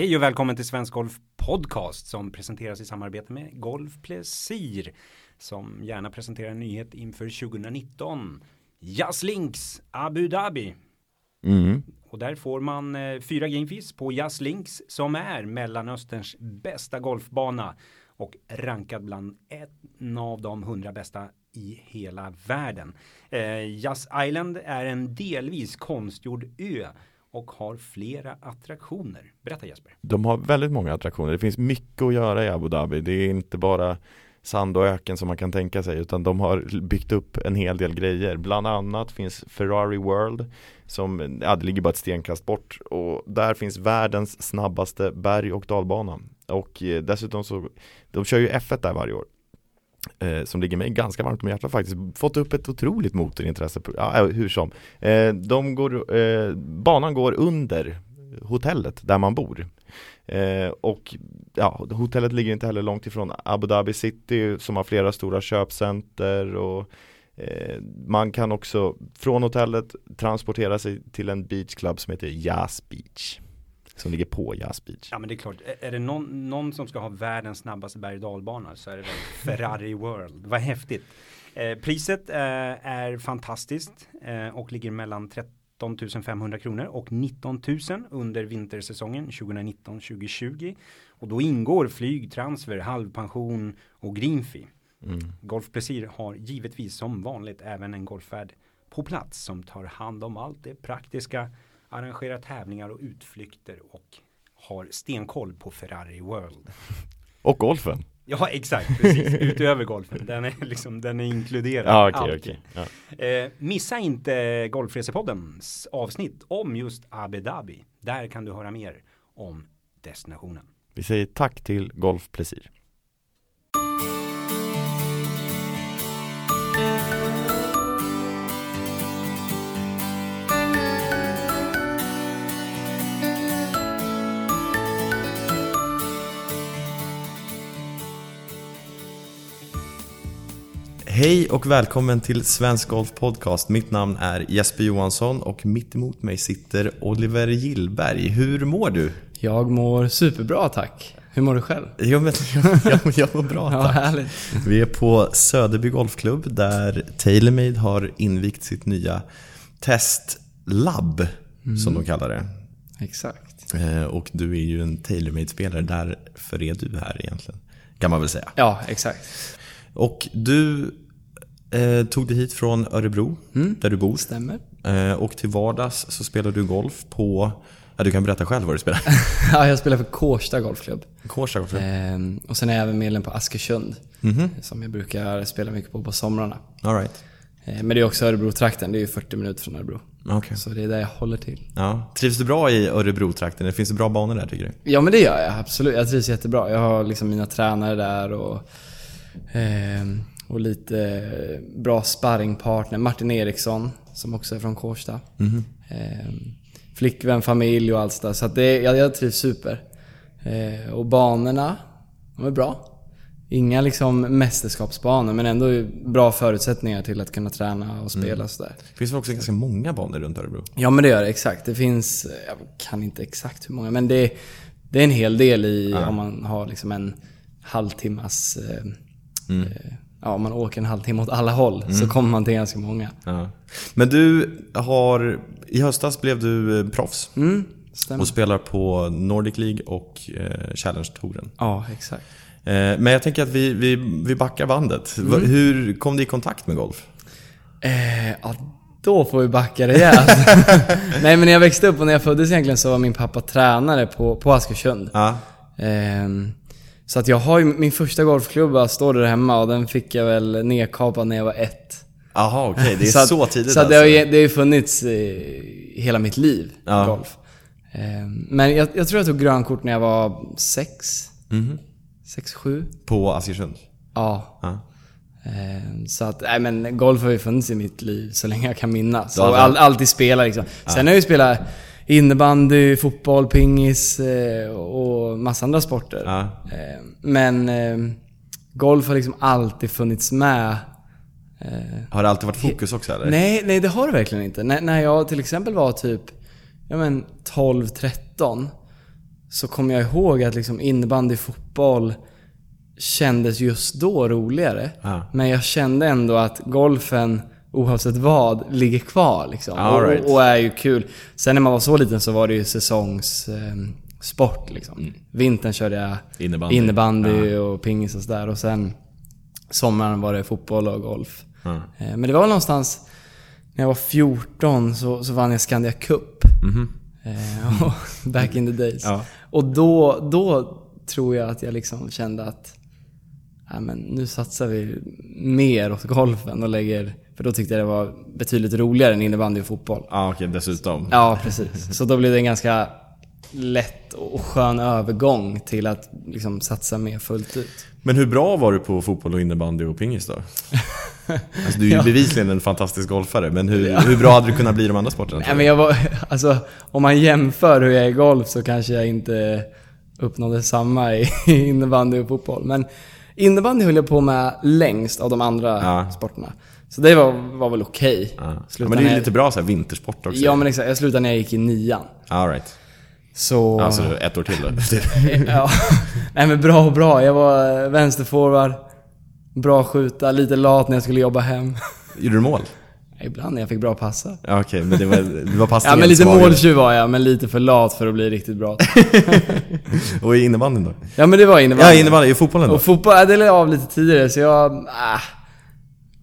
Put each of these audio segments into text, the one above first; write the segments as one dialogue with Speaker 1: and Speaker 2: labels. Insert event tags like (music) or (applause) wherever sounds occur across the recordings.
Speaker 1: Hej och välkommen till Svensk Golf Podcast som presenteras i samarbete med Golf Plesir som gärna presenterar en nyhet inför 2019. Jazzlinks Abu Dhabi.
Speaker 2: Mm.
Speaker 1: Och där får man eh, fyra gamefees på Jazzlinks som är Mellanösterns bästa golfbana och rankad bland en av de hundra bästa i hela världen. Eh, Jazz Island är en delvis konstgjord ö och har flera attraktioner. Berätta Jesper.
Speaker 2: De har väldigt många attraktioner. Det finns mycket att göra i Abu Dhabi. Det är inte bara sand och öken som man kan tänka sig utan de har byggt upp en hel del grejer. Bland annat finns Ferrari World som ja, det ligger bara ett stenkast bort och där finns världens snabbaste berg och dalbana. Och eh, dessutom så, de kör ju F1 där varje år. Eh, som ligger mig ganska varmt om hjärtat faktiskt. Fått upp ett otroligt motorintresse. Ja, eh, hur som. Eh, de går, eh, banan går under hotellet där man bor. Eh, och ja, hotellet ligger inte heller långt ifrån Abu Dhabi City som har flera stora köpcenter och eh, man kan också från hotellet transportera sig till en beachclub som heter Yas Beach. Som ligger på Yas Beach.
Speaker 1: Ja men det är klart, är, det någon, någon som ska ha världens snabbaste berg och dalbana så är det väl (laughs) Ferrari World. Vad häftigt. Eh, priset eh, är fantastiskt eh, och ligger mellan 13 500 kronor och 19 000 under vintersäsongen 2019-2020. Och då ingår flyg, transfer, halvpension och greenfee.
Speaker 2: Mm.
Speaker 1: Golf Plesir har givetvis som vanligt även en golffärd på plats som tar hand om allt det praktiska, arrangerar tävlingar och utflykter och har stenkoll på Ferrari World.
Speaker 2: Och golfen.
Speaker 1: Ja, exakt, precis. Utöver golfen. Den är liksom, den är inkluderad.
Speaker 2: Okej,
Speaker 1: Alltid.
Speaker 2: okej. Ja.
Speaker 1: Eh, missa inte Golfresepoddens avsnitt om just Abu Dhabi. Där kan du höra mer om destinationen.
Speaker 2: Vi säger tack till Golf Plesir. Hej och välkommen till Svensk Golf Podcast. Mitt namn är Jesper Johansson och mitt emot mig sitter Oliver Gillberg. Hur mår du?
Speaker 3: Jag mår superbra tack. Hur mår du själv?
Speaker 2: Jo, men, (laughs) jag, jag mår bra
Speaker 3: Ja,
Speaker 2: tack.
Speaker 3: härligt.
Speaker 2: Vi är på Söderby Golfklubb där TaylorMade har invigt sitt nya testlab, som de kallar det.
Speaker 3: Exakt.
Speaker 2: Eh, Och du är ju en TaylorMade-spelare, därför är du här egentligen. Kan man väl säga.
Speaker 3: Ja, exakt.
Speaker 2: Och du eh, tog dig hit från Örebro, där du bor.
Speaker 3: Stämmer.
Speaker 2: Eh, och till vardags så spelar du golf på, ja du kan berätta själv vad du spelar. (laughs)
Speaker 3: Ja, jag spelar för Kårsta Golfklubb.
Speaker 2: Kårsta Golfklubb.
Speaker 3: Ehm, och sen är jag även medlem på Askersund.
Speaker 2: Mhm.
Speaker 3: Som jag brukar spela mycket på på somrarna.
Speaker 2: All right.
Speaker 3: Ehm, men det är också Örebro-trakten. Det är ju 40 minuter från Örebro.
Speaker 2: Okej.
Speaker 3: Så det är där jag håller till.
Speaker 2: Ja. Trivs du bra i Örebro-trakten? Finns det bra banor där tycker du?
Speaker 3: Ja men det gör jag absolut. Jag trivs jättebra. Jag har liksom mina tränare där och, ehm, och lite bra sparringpartner. Martin Eriksson som också är från Kårsta. Ehm, flickvän, familj och allt sådär. Så att det, jag, jag trivs super. Ehm, och banorna, de är bra. Inga liksom mästerskapsbanor men ändå bra förutsättningar till att kunna träna och spela sådär.
Speaker 2: Det finns väl också ganska många banor runt Örebro?
Speaker 3: Ja men det gör det, exakt. Det finns, jag kan inte exakt hur många, men det, det är en hel del i om man har liksom en halvtimmas... Eh,
Speaker 2: Mm.
Speaker 3: Eh, ja, om man åker en halvtimme åt alla håll så kommer man till ganska många.
Speaker 2: Ja. Men du har, i höstas blev du eh, proffs
Speaker 3: Mm, stämmer.
Speaker 2: och spelar på Nordic League och eh, Challenge-touren.
Speaker 3: Ja, exakt.
Speaker 2: Eh, men jag tänker att vi, vi, vi backar bandet. Va- Hur kom du i kontakt med golf?
Speaker 3: Eh, ja, då får vi backa rejält. (laughs) Nej men när jag växte upp och när jag föddes egentligen så var min pappa tränare på, på Askersund.
Speaker 2: Ja.
Speaker 3: Ehm, så att jag har ju, min första golfklubba står där hemma och den fick jag väl nedkapad när jag var ett.
Speaker 2: Jaha, okej. Det är (laughs) så,
Speaker 3: att,
Speaker 2: tidigt
Speaker 3: Så att det,
Speaker 2: alltså.
Speaker 3: har, ju- det har ju funnits i hela mitt liv,
Speaker 2: Ja.
Speaker 3: golf. Ehm, men jag, jag tror jag tog grönkort när jag var sex.
Speaker 2: Mhm.
Speaker 3: Sex, sju.
Speaker 2: På Askersund?
Speaker 3: Ja.
Speaker 2: Ja.
Speaker 3: Ehm, Så att, nej men golf har ju funnits i mitt liv så länge jag kan minnas. Och all, alltid spela liksom. Sen har jag ju spelat innebandy, fotboll, pingis eh, och massa andra sporter.
Speaker 2: Ja.
Speaker 3: Ehm, Men ehm, golf har liksom alltid funnits med. Eh,
Speaker 2: Har det alltid varit fokus också eller?
Speaker 3: Nej, nej det har det verkligen inte. När, när jag till exempel var typ ja men 12-13 så kommer jag ihåg att liksom innebandy, fotboll kändes just då roligare.
Speaker 2: Ja.
Speaker 3: Men jag kände ändå att golfen, oavsett vad, ligger kvar liksom.
Speaker 2: Right.
Speaker 3: och, och är ju kul. Sen när man var så liten så var det ju säsongssport liksom. Vintern körde jag
Speaker 2: Mm. Innebandy.
Speaker 3: innebandy och pingis och sådär. Och sen sommaren var det fotboll och golf.
Speaker 2: Ja.
Speaker 3: Eh, Men det var någonstans när jag var 14 så, så vann jag Skandia Cup. Eh, och (laughs) back in the days.
Speaker 2: Ja.
Speaker 3: Och då, då tror jag att jag liksom kände att ja, men nu satsar vi mer åt golfen och lägger... För då tyckte jag det var betydligt roligare än innebandy och fotboll.
Speaker 2: Ja, okej, dessutom.
Speaker 3: Ja, precis. Så då blev det en ganska lätt och skön övergång till att liksom satsa mer fullt ut.
Speaker 2: Men hur bra var du på fotboll och innebandy och pingis då? (laughs) Alltså, du är ju
Speaker 3: Ja.
Speaker 2: bevisligen en fantastisk golfare, men hur, hur bra hade du kunnat bli i de andra sporterna?
Speaker 3: Nej, men jag var, alltså, om man jämför hur jag är i golf så kanske jag inte uppnådde samma i (laughs) innebandy och fotboll. Men innebandy höll jag på med längst av de andra
Speaker 2: Ja.
Speaker 3: sporterna. Så det var, var väl okej.
Speaker 2: Ja. Ja, men det är ju lite bra så här vintersport också.
Speaker 3: Ja men exakt, jag slutade när jag gick i nian.
Speaker 2: All right.
Speaker 3: Så...
Speaker 2: Alltså ett år till då. (laughs)
Speaker 3: ja. Nej men bra och bra. Jag var vänsterforward. Bra skjuta, lite lat när jag skulle jobba hem. (laughs)
Speaker 2: Gjorde du mål?
Speaker 3: Ibland när jag fick bra passa.
Speaker 2: Ja, okej, men det var, det var
Speaker 3: Ja
Speaker 2: passningen
Speaker 3: men lite måltjuv var jag, men lite för lat för att bli riktigt bra. (laughs)
Speaker 2: Och i innebandyn då?
Speaker 3: Ja men det var innebandy.
Speaker 2: Ja, innebandy. I fotbollen då?
Speaker 3: Och fotboll, jag delade av lite tidigare så jag... Äh,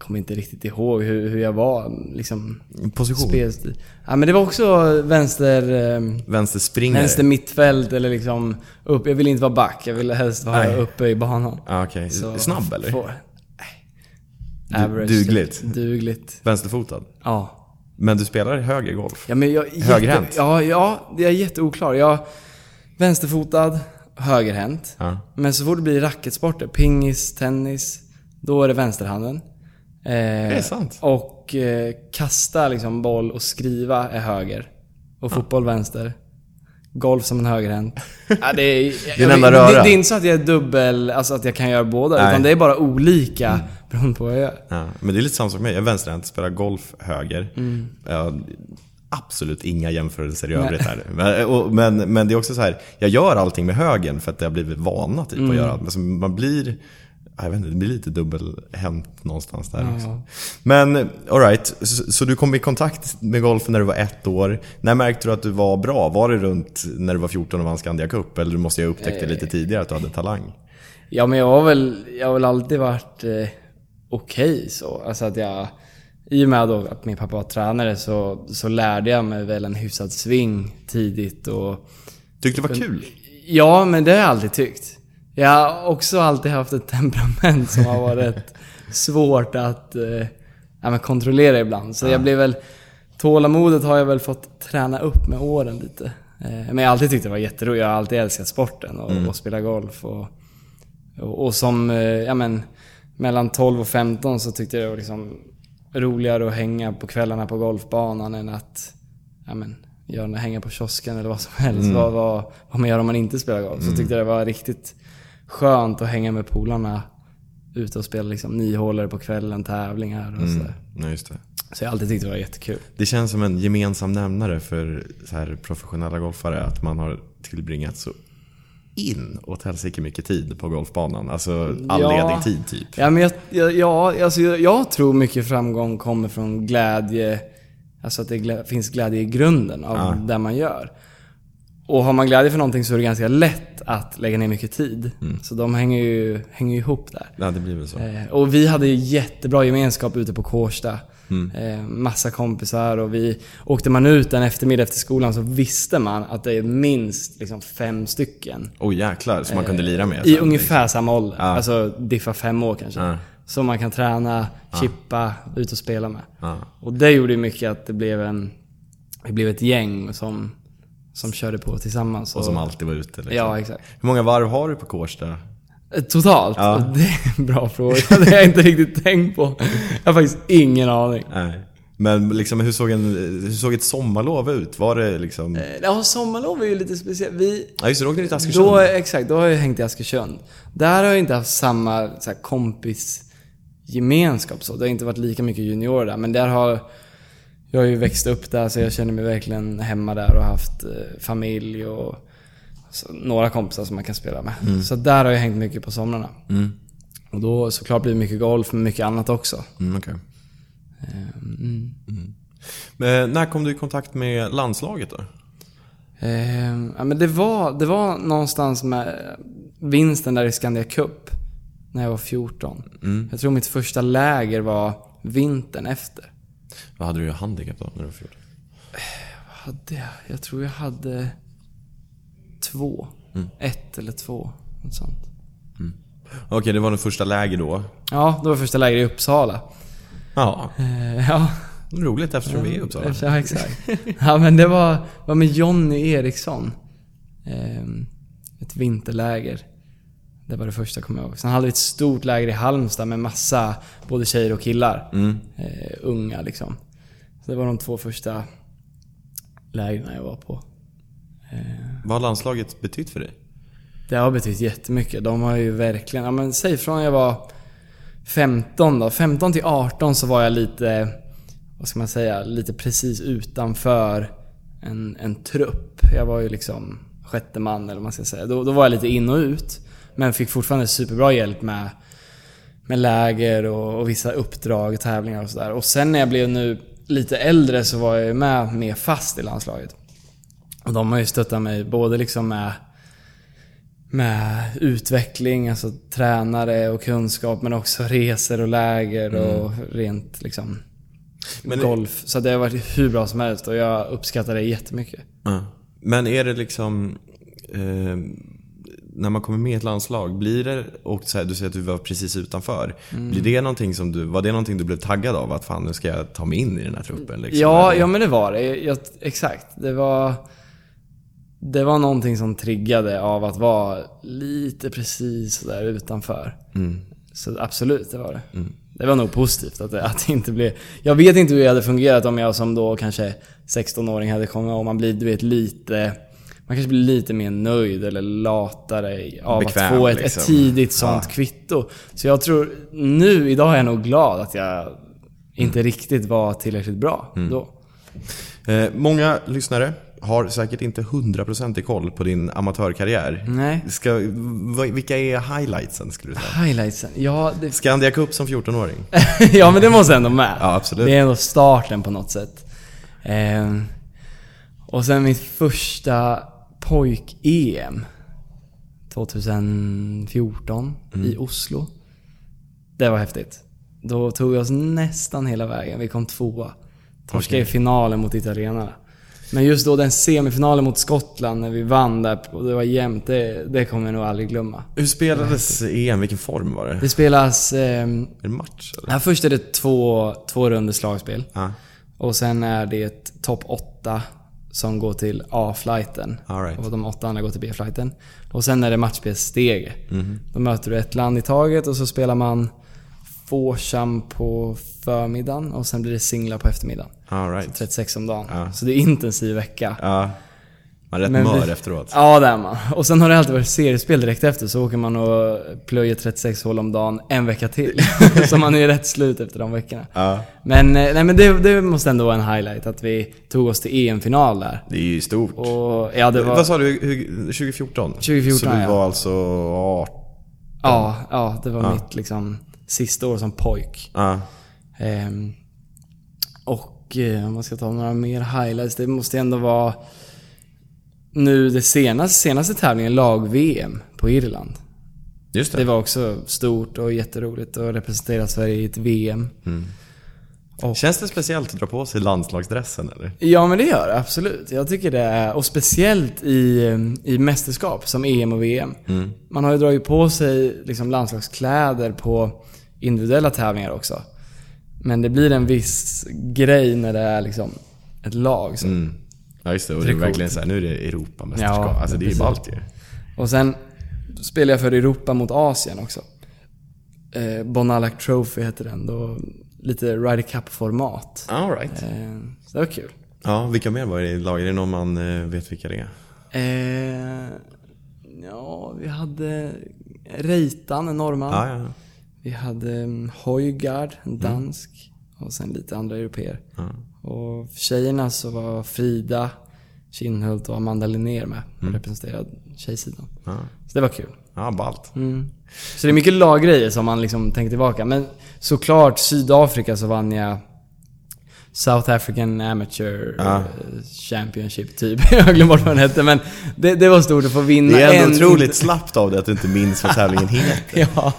Speaker 3: kommer inte riktigt ihåg hur, hur jag var liksom...
Speaker 2: Position?
Speaker 3: Spelstil. Ja men det var också vänster... Eh,
Speaker 2: Vänsterspringare?
Speaker 3: vänster mittfält eller liksom upp. Jag ville inte vara back, jag ville helst vara
Speaker 2: Nej.
Speaker 3: uppe i banan.
Speaker 2: Ja, okej.
Speaker 3: Så-
Speaker 2: Snabb eller? Du-
Speaker 3: nej. Average.
Speaker 2: dugligt.
Speaker 3: Dugligt.
Speaker 2: Vänsterfotad?
Speaker 3: Ja.
Speaker 2: Men du spelar höger golf?
Speaker 3: Ja, men jag,
Speaker 2: Högerhänt?
Speaker 3: Ja, ja, jag är jätteoklar. Jag vänsterfotad, högerhänt.
Speaker 2: Ja.
Speaker 3: Men så fort det blir racketsporter, pingis, tennis, då är det vänsterhanden. Eh, det
Speaker 2: är sant.
Speaker 3: Och eh, kasta liksom boll och skriva är höger. Och fotboll vänster. Golf som en högerhänt. (laughs) Ja, det, är,
Speaker 2: Det en enda
Speaker 3: det, det är inte så att jag är dubbel, alltså att jag kan göra båda.
Speaker 2: Nej. Mm.
Speaker 3: Utan det är bara olika beroende på vad jag gör.
Speaker 2: Ja, men det är lite samma som mig. Jag är vänsterhänt, spelar golf höger. Ja, absolut inga jämförelser i övrigt här. Men, och, men, men det är också så här, jag gör allting med högern för att jag har blivit vana typ att göra. Alltså, man blir, jag vet inte, det blir lite dubbelhänt någonstans där. Också. Men alright, så, så du kom i kontakt med golfen när du var ett år. När märkte du att du var bra? Var det runt när du var 14 och vann Skandia Cup? Eller måste jag upptäckt det lite tidigare att du hade talang?
Speaker 3: Ja men jag har väl, jag har väl alltid varit eh, okej så. Alltså att jag, i och med att min pappa var tränare så, så lärde jag mig väl en hyfsad sving tidigt och
Speaker 2: Tyckte det var kul?
Speaker 3: Ja, men det har jag alltid tyckt. Jag har också alltid haft ett temperament som har varit svårt att eh, ja, kontrollera ibland. Så jag blev väl... Tålamodet har jag väl fått träna upp med åren lite. Eh, men jag har alltid tyckt det var jätteroligt. Jag har alltid älskat sporten och, och spela golf. Och, och, och som, eh, ja men, mellan 12 och 15 så tyckte jag det var liksom roligare att hänga på kvällarna på golfbanan än att, ja men, göra, hänga på kiosken eller vad som helst. Vad, vad, vad man gör om man inte spelar golf. Så tyckte jag det var riktigt skönt att hänga med polarna ute och spela liksom niohålare på kvällen, tävlingar och.
Speaker 2: Nej, just det.
Speaker 3: Så jag har alltid tyckt det var jättekul.
Speaker 2: Det känns som en gemensam nämnare för så här professionella golfare att man har tillbringat så in åt helsike mycket tid på golfbanan. Alltså all
Speaker 3: Ja.
Speaker 2: ledig tid typ.
Speaker 3: Ja, men jag, jag, ja, alltså jag, jag tror mycket framgång kommer från glädje. Alltså att det glä, finns glädje i grunden av
Speaker 2: Ja.
Speaker 3: det man gör. Och har man glädje för någonting så är det ganska lätt att lägga ner mycket tid. Så de hänger ju, hänger ju ihop där.
Speaker 2: Ja, det blir väl så.
Speaker 3: Eh, och vi hade ju jättebra gemenskap ute på Kårsta.
Speaker 2: Mm.
Speaker 3: Eh, massa kompisar och vi... Åkte man ut en eftermiddag efter skolan så visste man att det är minst liksom, fem stycken.
Speaker 2: Oj jäklar, som man kunde lira med.
Speaker 3: Eh, I
Speaker 2: sen,
Speaker 3: ungefär samma ålder.
Speaker 2: Ja.
Speaker 3: Alltså diffa fem år kanske.
Speaker 2: Ja.
Speaker 3: Som man kan träna, chippa, ut och spela med.
Speaker 2: Ja.
Speaker 3: Och det gjorde ju mycket att det blev en... Det blev ett gäng som, som körde på tillsammans.
Speaker 2: Och som alltid var ute. Liksom.
Speaker 3: Ja, exakt.
Speaker 2: Hur många varv har du på Kårsta?
Speaker 3: Totalt?
Speaker 2: Ja. (laughs)
Speaker 3: Det är en bra fråga. (laughs) Det har jag inte riktigt tänkt på. Jag har faktiskt ingen aning.
Speaker 2: Nej. Men liksom, hur, såg en, hur såg ett sommarlov ut? Var det liksom...
Speaker 3: Eh, Ja, sommarlov är ju lite speciellt. Vi...
Speaker 2: Ja just det, du åkte till Askersund.
Speaker 3: Då, exakt, då har jag hängt i Askersund. Där har jag inte haft samma så här, kompisgemenskap så. Det har inte varit lika mycket juniorer där. Men där har... Jag har ju växt upp där så jag känner mig verkligen hemma där och haft eh, familj och några kompisar som man kan spela med. Så där har jag hängt mycket på somrarna.
Speaker 2: Mm.
Speaker 3: Och då såklart blir det mycket golf, men mycket annat också.
Speaker 2: Mm, okej.
Speaker 3: Ehm, Mm.
Speaker 2: Men när kom du i kontakt med landslaget då?
Speaker 3: Ja, men det, var, det var någonstans med vinsten där i Skandia Cup. När jag var 14.
Speaker 2: Mm.
Speaker 3: Jag tror mitt första läger var vintern efter.
Speaker 2: Vad hade du i handikapp då när du var 14?
Speaker 3: Vad hade jag? Jag tror jag hade två.
Speaker 2: Mm.
Speaker 3: Ett eller två. Något sånt.
Speaker 2: Okej, det var den första läger då.
Speaker 3: Ja, det var första läger i Uppsala.
Speaker 2: Ja,
Speaker 3: Ehm, ja,
Speaker 2: roligt eftersom vi är i Uppsala.
Speaker 3: Ja, exakt. ja, men det var, var med Jonny Eriksson. Ehm, ett vinterläger. Det var det första kommer jag ihåg. Sen hade vi ett stort läger i Halmstad med massa både tjejer och killar.
Speaker 2: Mm.
Speaker 3: Eh, unga liksom. Så det var de två första lägren jag var på. Eh,
Speaker 2: Vad har landslaget betytt för dig?
Speaker 3: det har betytt jättemycket. De har ju verkligen, ja men säg från jag var 15 då. 15 till 18 så var jag lite, vad ska man säga, lite precis utanför en, en trupp. Jag var ju liksom sjätte man eller vad man ska säga. Då, då var jag lite in och ut. Men fick fortfarande superbra hjälp med, med läger och, och vissa uppdrag, tävlingar och sådär. Och sen när jag blev nu lite äldre så var jag ju med mer fast i landslaget. Och de har ju stöttat mig både liksom med med utveckling, alltså tränare och kunskap men också resor och läger och rent liksom
Speaker 2: Men-
Speaker 3: golf. Så det har varit hur bra som helst och jag uppskattar det jättemycket.
Speaker 2: Ja. Men är det liksom... Eh, när man kommer med i ett landslag, blir det, och här, du säger att du var precis utanför.
Speaker 3: Mm.
Speaker 2: Blir det någonting som du, var det någonting du blev taggad av? Att fan nu ska jag ta mig in i den här truppen? Liksom,
Speaker 3: Ja, ja men det var det. Jag, exakt. Det var, det var någonting som triggade av att vara lite precis där utanför.
Speaker 2: Mm.
Speaker 3: Så absolut, det var det. Det var nog positivt att det, att det inte blev... Jag vet inte hur det hade fungerat om jag som då kanske 16-åring hade kommit och man blir du vet lite... Man kanske blir lite mer nöjd eller latare av
Speaker 2: Bekväm,
Speaker 3: att få ett,
Speaker 2: liksom.
Speaker 3: ett tidigt sånt kvitto. Så jag tror, nu idag är jag nog glad att jag inte riktigt var tillräckligt bra då.
Speaker 2: Eh, många lyssnare har säkert inte 100% i koll på din amatörkarriär.
Speaker 3: Nej.
Speaker 2: Ska, vilka är highlightsen skulle du säga?
Speaker 3: Highlightsen? Ja, det,
Speaker 2: Skandia Cup som 14-åring? (laughs)
Speaker 3: ja men det måste ändå med.
Speaker 2: Ja, absolut.
Speaker 3: Det är ändå starten på något sätt. Ehm, och sen mitt första pojk-EM 2014
Speaker 2: Mm.
Speaker 3: i Oslo. Det var häftigt. Då tog vi oss nästan hela vägen. Vi kom tvåa. Torskade i finalen mot italienarna. Men just då den semifinalen mot Skottland när vi vann där och det var jämnt. Det, det kommer jag nog aldrig glömma.
Speaker 2: Hur spelades EM? Vilken form var det?
Speaker 3: Det spelas... ehm,
Speaker 2: Är det match eller?
Speaker 3: här först är det två, två runder slagspel.
Speaker 2: Ja,
Speaker 3: Och sen är det topp 8 som går till A-flighten.
Speaker 2: right.
Speaker 3: Och de åtta andra går till B-flighten. Och sen är det matchspelssteg.
Speaker 2: Mhm.
Speaker 3: Då möter du ett land i taget och så spelar man foursome på förmiddagen och sen blir det singlar på eftermiddagen.
Speaker 2: All right.
Speaker 3: 36 om dagen.
Speaker 2: Ja.
Speaker 3: Så det är intensiv vecka.
Speaker 2: Ja. Man är rätt
Speaker 3: Men
Speaker 2: mör efteråt.
Speaker 3: Ja, det är man. Och sen har det alltid varit seriespel direkt efter, så åker man och plöjer 36 hål om dagen en vecka till. (laughs) så man är rätt slut efter de veckorna.
Speaker 2: Ja.
Speaker 3: Men, eh, nej, men det, det måste ändå vara en highlight att vi tog oss till EM-final där.
Speaker 2: Det är ju stort.
Speaker 3: Och ja, det var...
Speaker 2: Vad sa du? hur- 2014?
Speaker 3: 2014,
Speaker 2: Så du
Speaker 3: ja.
Speaker 2: var alltså 18?
Speaker 3: Ja, ja det var
Speaker 2: Ja.
Speaker 3: mitt liksom sista år som pojk.
Speaker 2: Ja.
Speaker 3: Ehm, och eh, om man ska ta några mer highlights, det måste ändå vara nu det senaste, senaste tävlingen, lag-VM på Irland.
Speaker 2: Just det.
Speaker 3: Det var också stort och jätteroligt att representera Sverige i ett VM. Och-
Speaker 2: Känns det speciellt att dra på sig landslagsdressen eller?
Speaker 3: Ja men det gör det absolut. Jag tycker det är, och speciellt i, i mästerskap som EM och VM.
Speaker 2: Mm.
Speaker 3: Man har ju dragit på sig liksom landslagskläder på individuella tävlingar också. Men det blir en viss grej när det är liksom ett lag. Så.
Speaker 2: Mm. Ja just det, och
Speaker 3: Det är
Speaker 2: verkligen
Speaker 3: coolt.
Speaker 2: såhär, nu är det Europamästerskap.
Speaker 3: Ja,
Speaker 2: alltså det är ju ballt ju.
Speaker 3: Och sen spelar jag för Europa mot Asien också. Eh, Bonalac Trophy heter den. Då, lite Ryder Cup-format.
Speaker 2: All right.
Speaker 3: Eh, så det var kul.
Speaker 2: Ja, vilka mer var det i lag? Är det någon man eh, vet vilka det är?
Speaker 3: Eh, ja, vi hade Reitan, en norrman.
Speaker 2: Ja, ja.
Speaker 3: Vi hade um, Højgaard, en dansk. Och sen lite andra europeer.
Speaker 2: ja.
Speaker 3: Och för tjejerna så var Frida, Kinhult och Amanda Linnér med och
Speaker 2: Mm.
Speaker 3: representerade tjejsidan.
Speaker 2: Ja,
Speaker 3: Så det var kul.
Speaker 2: ja ballt.
Speaker 3: Mm. Så det är mycket laggrejer som man liksom tänker tillbaka. Men såklart Sydafrika så vann jag South African Amateur
Speaker 2: Ja.
Speaker 3: eh, Championship typ. (laughs) Jag har glömt bort vad den hette men det, det var stort att få vinna
Speaker 2: Det är ändå
Speaker 3: en-
Speaker 2: otroligt slappt av dig att du inte minns vad tävlingen (laughs) heter.
Speaker 3: Ja,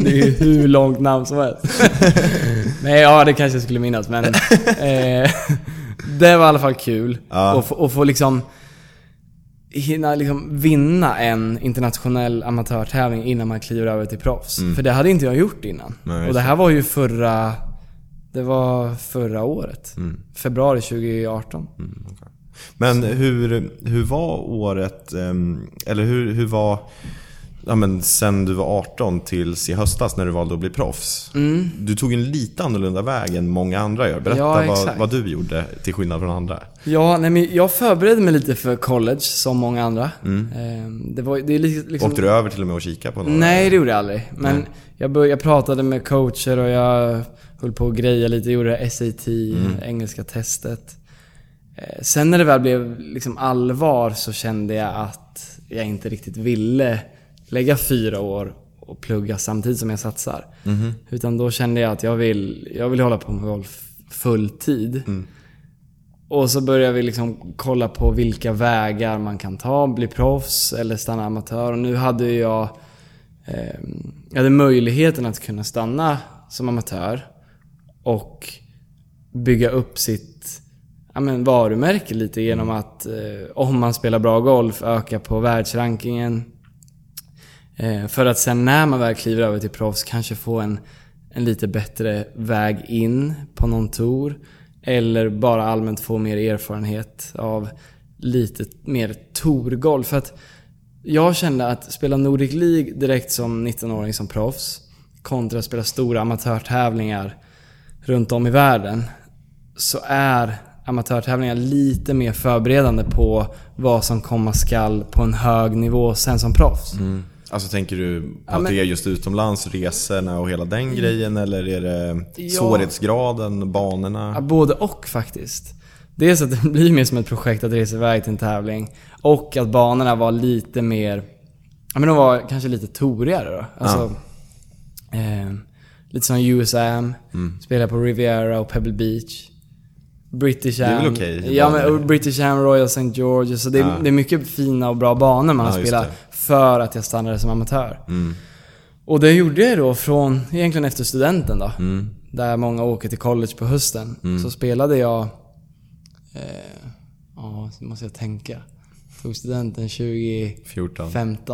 Speaker 3: det är ju hur långt namn som helst. (laughs) Men ja, det kanske jag skulle minnas men... Eh, det var i alla fall kul.
Speaker 2: Ja.
Speaker 3: att få, att få liksom... Hinna liksom vinna en internationell amatörtävling innan man kliver över till proffs.
Speaker 2: Mm.
Speaker 3: För det hade inte jag gjort innan.
Speaker 2: Nej,
Speaker 3: Och det här var ju förra... Det var förra året.
Speaker 2: Mm.
Speaker 3: Februari 2018.
Speaker 2: Mm, okej. Men hur, hur var året, ehm, eller hur, hur var, ja men sen du var 18 tills i höstas när du valde att bli proffs?
Speaker 3: Mm.
Speaker 2: Du tog en lite annorlunda väg än många andra gör. Berätta
Speaker 3: Ja,
Speaker 2: vad, vad du gjorde till skillnad från andra.
Speaker 3: Ja, nej, men jag förberedde mig lite för college som många andra.
Speaker 2: Mm.
Speaker 3: Eh, Det var, det är li- liksom...
Speaker 2: Åkte du över till och med och kika på några?
Speaker 3: Nej, det gjorde jag aldrig. Men jag, bör, jag pratade med coacher och jag höll på att greja lite. Gjorde SAT,
Speaker 2: Mm.
Speaker 3: engelska testet. Eh, Sen när det väl blev liksom allvar så kände jag att jag inte riktigt ville lägga fyra år och plugga samtidigt som jag satsar.
Speaker 2: Mhm.
Speaker 3: Utan då kände jag att jag vill, jag vill hålla på med golf full tid.
Speaker 2: Mm.
Speaker 3: Och så började vi liksom kolla på vilka vägar man kan ta, bli proffs eller stanna amatör. Och nu hade jag, eh, jag hade möjligheten att kunna stanna som amatör och bygga upp sitt ja, men varumärke lite genom att eh, om man spelar bra golf öka på världsrankingen. Eh, för att sen när man väl kliver över till proffs kanske få en, en lite bättre väg in på någon tour. Eller bara allmänt få mer erfarenhet av lite mer tourgolf. För att jag kände att spela Nordic League direkt som 19-åring som proffs kontra att spela stora amatörtävlingar runt om i världen så är amatörtävlingar lite mer förberedande på vad som komma skall på en hög nivå sen som proffs.
Speaker 2: Mm. Alltså tänker du på
Speaker 3: Ja,
Speaker 2: att det är just utomlands, resorna och hela den grejen? Eller är det
Speaker 3: Ja.
Speaker 2: svårighetsgraden, banorna?
Speaker 3: Ja, både och faktiskt. Dels att det (laughs) blir mer som ett projekt att resa iväg till en tävling. Och att banorna var lite mer... Ja men de var kanske lite torigare då. Alltså, eh, lite som USAM.
Speaker 2: Mm.
Speaker 3: Spelade på Riviera och Pebble Beach. British
Speaker 2: är väl
Speaker 3: Am.
Speaker 2: okej
Speaker 3: Ja men British Am, Royal St. George. Så det, är-
Speaker 2: Ja.
Speaker 3: det är mycket fina och bra banor man
Speaker 2: Ja,
Speaker 3: har spelat. För att jag stannade som amatör.
Speaker 2: Mm.
Speaker 3: Och det gjorde jag då från, egentligen efter studenten då.
Speaker 2: Mm.
Speaker 3: Där många åker till college på hösten.
Speaker 2: Mm.
Speaker 3: Så spelade jag... Eh, ja, så måste jag tänka. Tog studenten 2015.
Speaker 2: 14,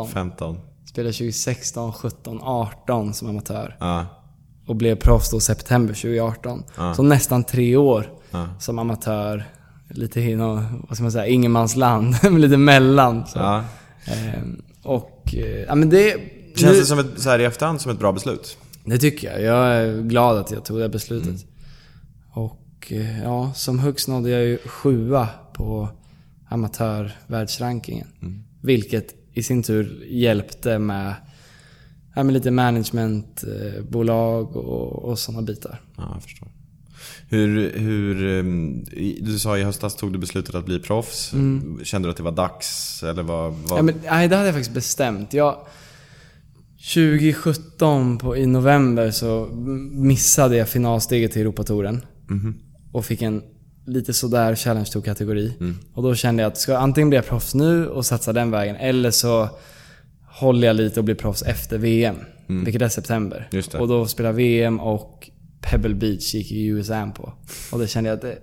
Speaker 2: 15.
Speaker 3: Spelade 2016, 17, 18 som amatör.
Speaker 2: Ja,
Speaker 3: Och blev proffs då september 2018.
Speaker 2: Ja.
Speaker 3: Så nästan tre år
Speaker 2: ja.
Speaker 3: som amatör. Lite i något, vad ska man säga, ingenmansland. (laughs) lite mellan. Så.
Speaker 2: ja.
Speaker 3: Eh, och, eh, ja men det...
Speaker 2: Känns
Speaker 3: nu-
Speaker 2: det som ett, så här i efterhand som ett bra beslut?
Speaker 3: Det tycker jag. Jag är glad att jag tog det beslutet. Och eh, ja, som högst nådde jag ju sjua på amatörvärldsrankingen. Vilket i sin tur hjälpte med, ja, med lite managementbolag och, och sådana bitar.
Speaker 2: Ja, jag förstår. Hur, hur, ehm, du sa i höstas tog du beslutet att bli proffs. Kände du att det var dags? Eller vad? vad?
Speaker 3: Ja, men, nej, det hade jag faktiskt bestämt. Jag, 2017 på, i november så missade jag finalsteget till Europatouren.
Speaker 2: Mhm.
Speaker 3: Och fick en lite sådär Challenge Tour-kategori.
Speaker 2: Mm.
Speaker 3: Och då kände jag att ska jag antingen bli proffs nu och satsa den vägen eller så håller jag lite och blir proffs efter VM. Vilket är september.
Speaker 2: Mm.
Speaker 3: Och då spelar VM och Pebble Beach gick ju USAM på. Och det kände jag att det,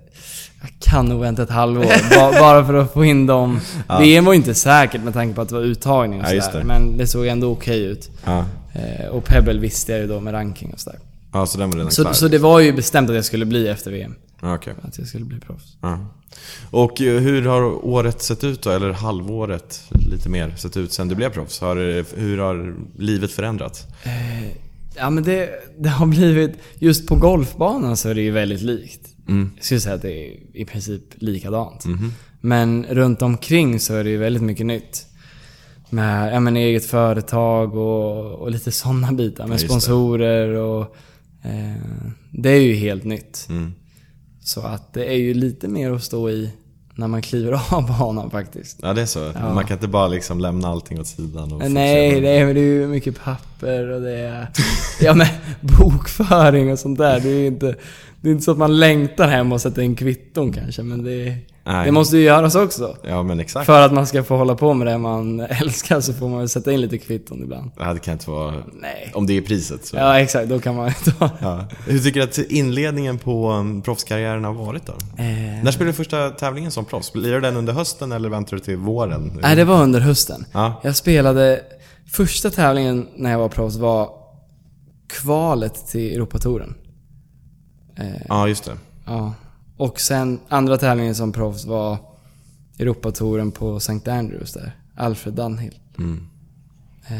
Speaker 3: jag kan nog vänta ett halvår. (laughs) ba, bara för att få in dem. VM var ju inte säkert med tanke på att det var uttagning och
Speaker 2: Ja,
Speaker 3: sådär. Men det såg ändå okej ut.
Speaker 2: Ja.
Speaker 3: Eh, och Pebble visste jag ju då med ranking och sådär.
Speaker 2: ja, så den var redan klar?
Speaker 3: Så, så det var ju bestämt att jag skulle bli efter VM.
Speaker 2: Ja, okej.
Speaker 3: Att jag skulle bli proffs.
Speaker 2: Ja. Och eh, hur har året sett ut då? Eller halvåret lite mer sett ut sen du blev proffs? Har, det- hur har livet förändrats?
Speaker 3: Eh, ja men det, det har blivit... Just på golfbanan så är det ju väldigt likt.
Speaker 2: Mm.
Speaker 3: Jag skulle säga att det är i princip likadant.
Speaker 2: Mhm.
Speaker 3: Men runt omkring så är det ju väldigt mycket nytt. Med ja, men eget företag och, och lite sådana bitar. Med
Speaker 2: Ja,
Speaker 3: sponsorer och... Eh, det är ju helt nytt.
Speaker 2: Mm.
Speaker 3: Så att det är ju lite mer att stå i när man kliver (laughs) av banan faktiskt.
Speaker 2: Ja det är så?
Speaker 3: Ja.
Speaker 2: Man kan inte bara liksom lämna allting åt sidan och
Speaker 3: Nej, det är, det är ju mycket papper och det är... Ja men (laughs) bokföring och sånt där. Det är ju inte... Det är inte så att man längtar hem och sätter in kvitton kanske, men det,
Speaker 2: Nej.
Speaker 3: det måste ju göras också.
Speaker 2: Ja men exakt.
Speaker 3: För att man ska få hålla på med det man (laughs) älskar så får man väl sätta in lite kvitton ibland.
Speaker 2: Det här kan inte vara...
Speaker 3: Nej.
Speaker 2: Om det är priset så.
Speaker 3: Ja exakt, då kan man ju ta det.
Speaker 2: Ja. Hur tycker du att inledningen på um, proffskarriären har varit då?
Speaker 3: Eh,
Speaker 2: När spelade du första tävlingen som proffs? Du den under hösten eller väntar du till våren?
Speaker 3: Nej, det var under hösten.
Speaker 2: Ja.
Speaker 3: Jag spelade... Första tävlingen när jag var proffs var kvalet till Europatouren. Eh,
Speaker 2: Ja, just det.
Speaker 3: Ja. Och sen andra tävlingen som proffs var Europatouren på St. Andrews där. Alfred Dunhill.
Speaker 2: Mm.
Speaker 3: Eh,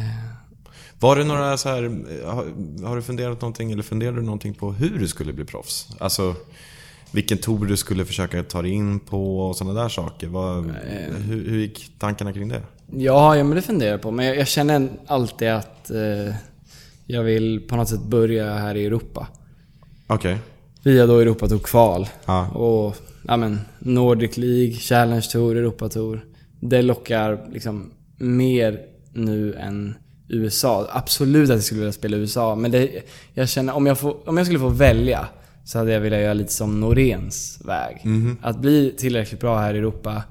Speaker 2: Var det några så här, har, har du funderat någonting eller funderade du någonting på hur du skulle bli proffs? Alltså vilken tour du skulle försöka ta dig in på och sådana där saker. Vad, hur, hur gick tankarna kring det?
Speaker 3: ja, ja, men det funderar jag på. Men jag, jag känner alltid att eh, jag vill på något sätt börja här i Europa.
Speaker 2: Okej.
Speaker 3: Via då Europatour kval.
Speaker 2: Ja.
Speaker 3: Och ja, men, Nordic League, Challenge Tour, Europatour. Det lockar liksom mer nu än USA. Absolut att jag skulle vilja spela i USA, men det, jag känner om jag, får, om jag skulle få välja så hade jag velat göra lite som Noréns väg. Att bli tillräckligt bra här i Europa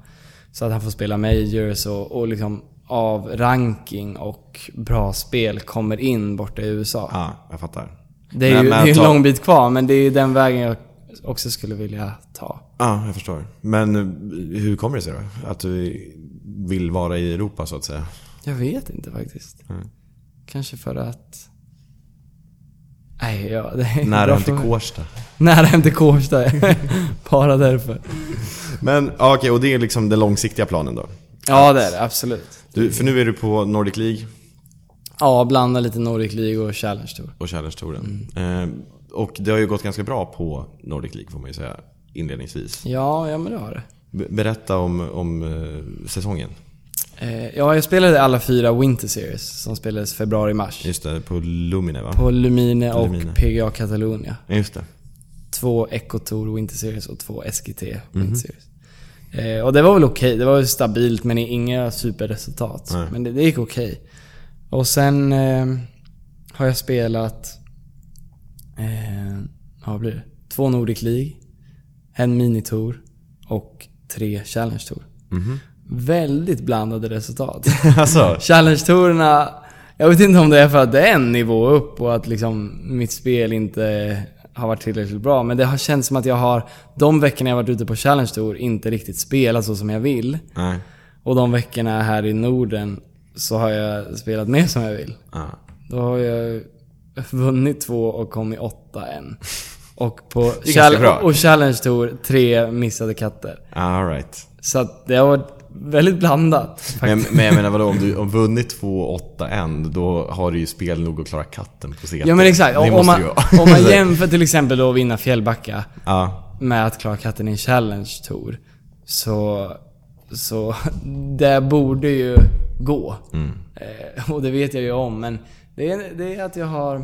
Speaker 3: så att han får spela majors och, och liksom av ranking och bra spel kommer in borta i USA.
Speaker 2: Ja, jag fattar.
Speaker 3: Det är
Speaker 2: Men-
Speaker 3: ju
Speaker 2: men
Speaker 3: det är en
Speaker 2: ta-
Speaker 3: lång bit kvar, men det är ju den vägen jag också skulle vilja ta.
Speaker 2: Ja, jag förstår. Men eh, hur kommer det sig då? Att du vill vara i Europa så att säga?
Speaker 3: Jag vet inte faktiskt.
Speaker 2: Mm.
Speaker 3: Kanske för att... Nej, ja, det är
Speaker 2: Nära hem till. Kårsta.
Speaker 3: Nära hem till Kårsta. (laughs) Bara därför.
Speaker 2: Men okej, och det är liksom den långsiktiga planen då?
Speaker 3: Ja, det är det. Absolut.
Speaker 2: Du, för nu är du på Nordic League
Speaker 3: Ja, blanda lite Nordic League och Challenge Tour.
Speaker 2: och Challenge-touren. Eh, och det har ju gått ganska bra på Nordic League får man ju säga inledningsvis.
Speaker 3: Ja, ja men det har det.
Speaker 2: Be- Berätta om, om eh, säsongen.
Speaker 3: Eh, ja, jag spelade alla fyra Winter Series som spelades februari-mars.
Speaker 2: Just det, på Lumine va?
Speaker 3: På Lumine och
Speaker 2: Lumine.
Speaker 3: PGA Catalonia.
Speaker 2: Just det.
Speaker 3: Två Eco Tour Winter Series och två SGT Winter
Speaker 2: Mhm.
Speaker 3: Series. Eh, och det var väl okej. Det var stabilt men inga superresultat.
Speaker 2: Nej.
Speaker 3: Men det, det gick okej. Och sen eh, har jag spelat... Eh, vad blir det? Två Nordic League, en Minitour och tre Challenge Tour.
Speaker 2: Mhm.
Speaker 3: Väldigt blandade resultat. (laughs)
Speaker 2: alltså,
Speaker 3: Challenge-tourerna, jag vet inte om det är för att det är en nivå upp och att liksom mitt spel inte har varit tillräckligt bra. Men det har känts som att jag har, de veckorna jag varit ute på Challenge Tour, inte riktigt spelat så som jag vill.
Speaker 2: nej.
Speaker 3: Och de veckorna här i Norden så har jag spelat mer som jag vill.
Speaker 2: Ja.
Speaker 3: Då har jag vunnit två och kommit åtta en. Och på
Speaker 2: bra.
Speaker 3: och Challenge Tour, tre missade katter.
Speaker 2: All right.
Speaker 3: Så att det har varit väldigt blandat.
Speaker 2: Men,
Speaker 3: faktiskt.
Speaker 2: men jag menar vadå, om du har vunnit 2-8-1 då har du ju spel nog att klara katten på CT.
Speaker 3: Ja men exakt. Om, man, om (laughs) man jämför till exempel då att vinna Fjällbacka
Speaker 2: Ja,
Speaker 3: med att klara katten i en challenge tour. Så, så (laughs) det borde ju gå.
Speaker 2: mm.
Speaker 3: Eh, och det vet jag ju om men det är, det är att jag har...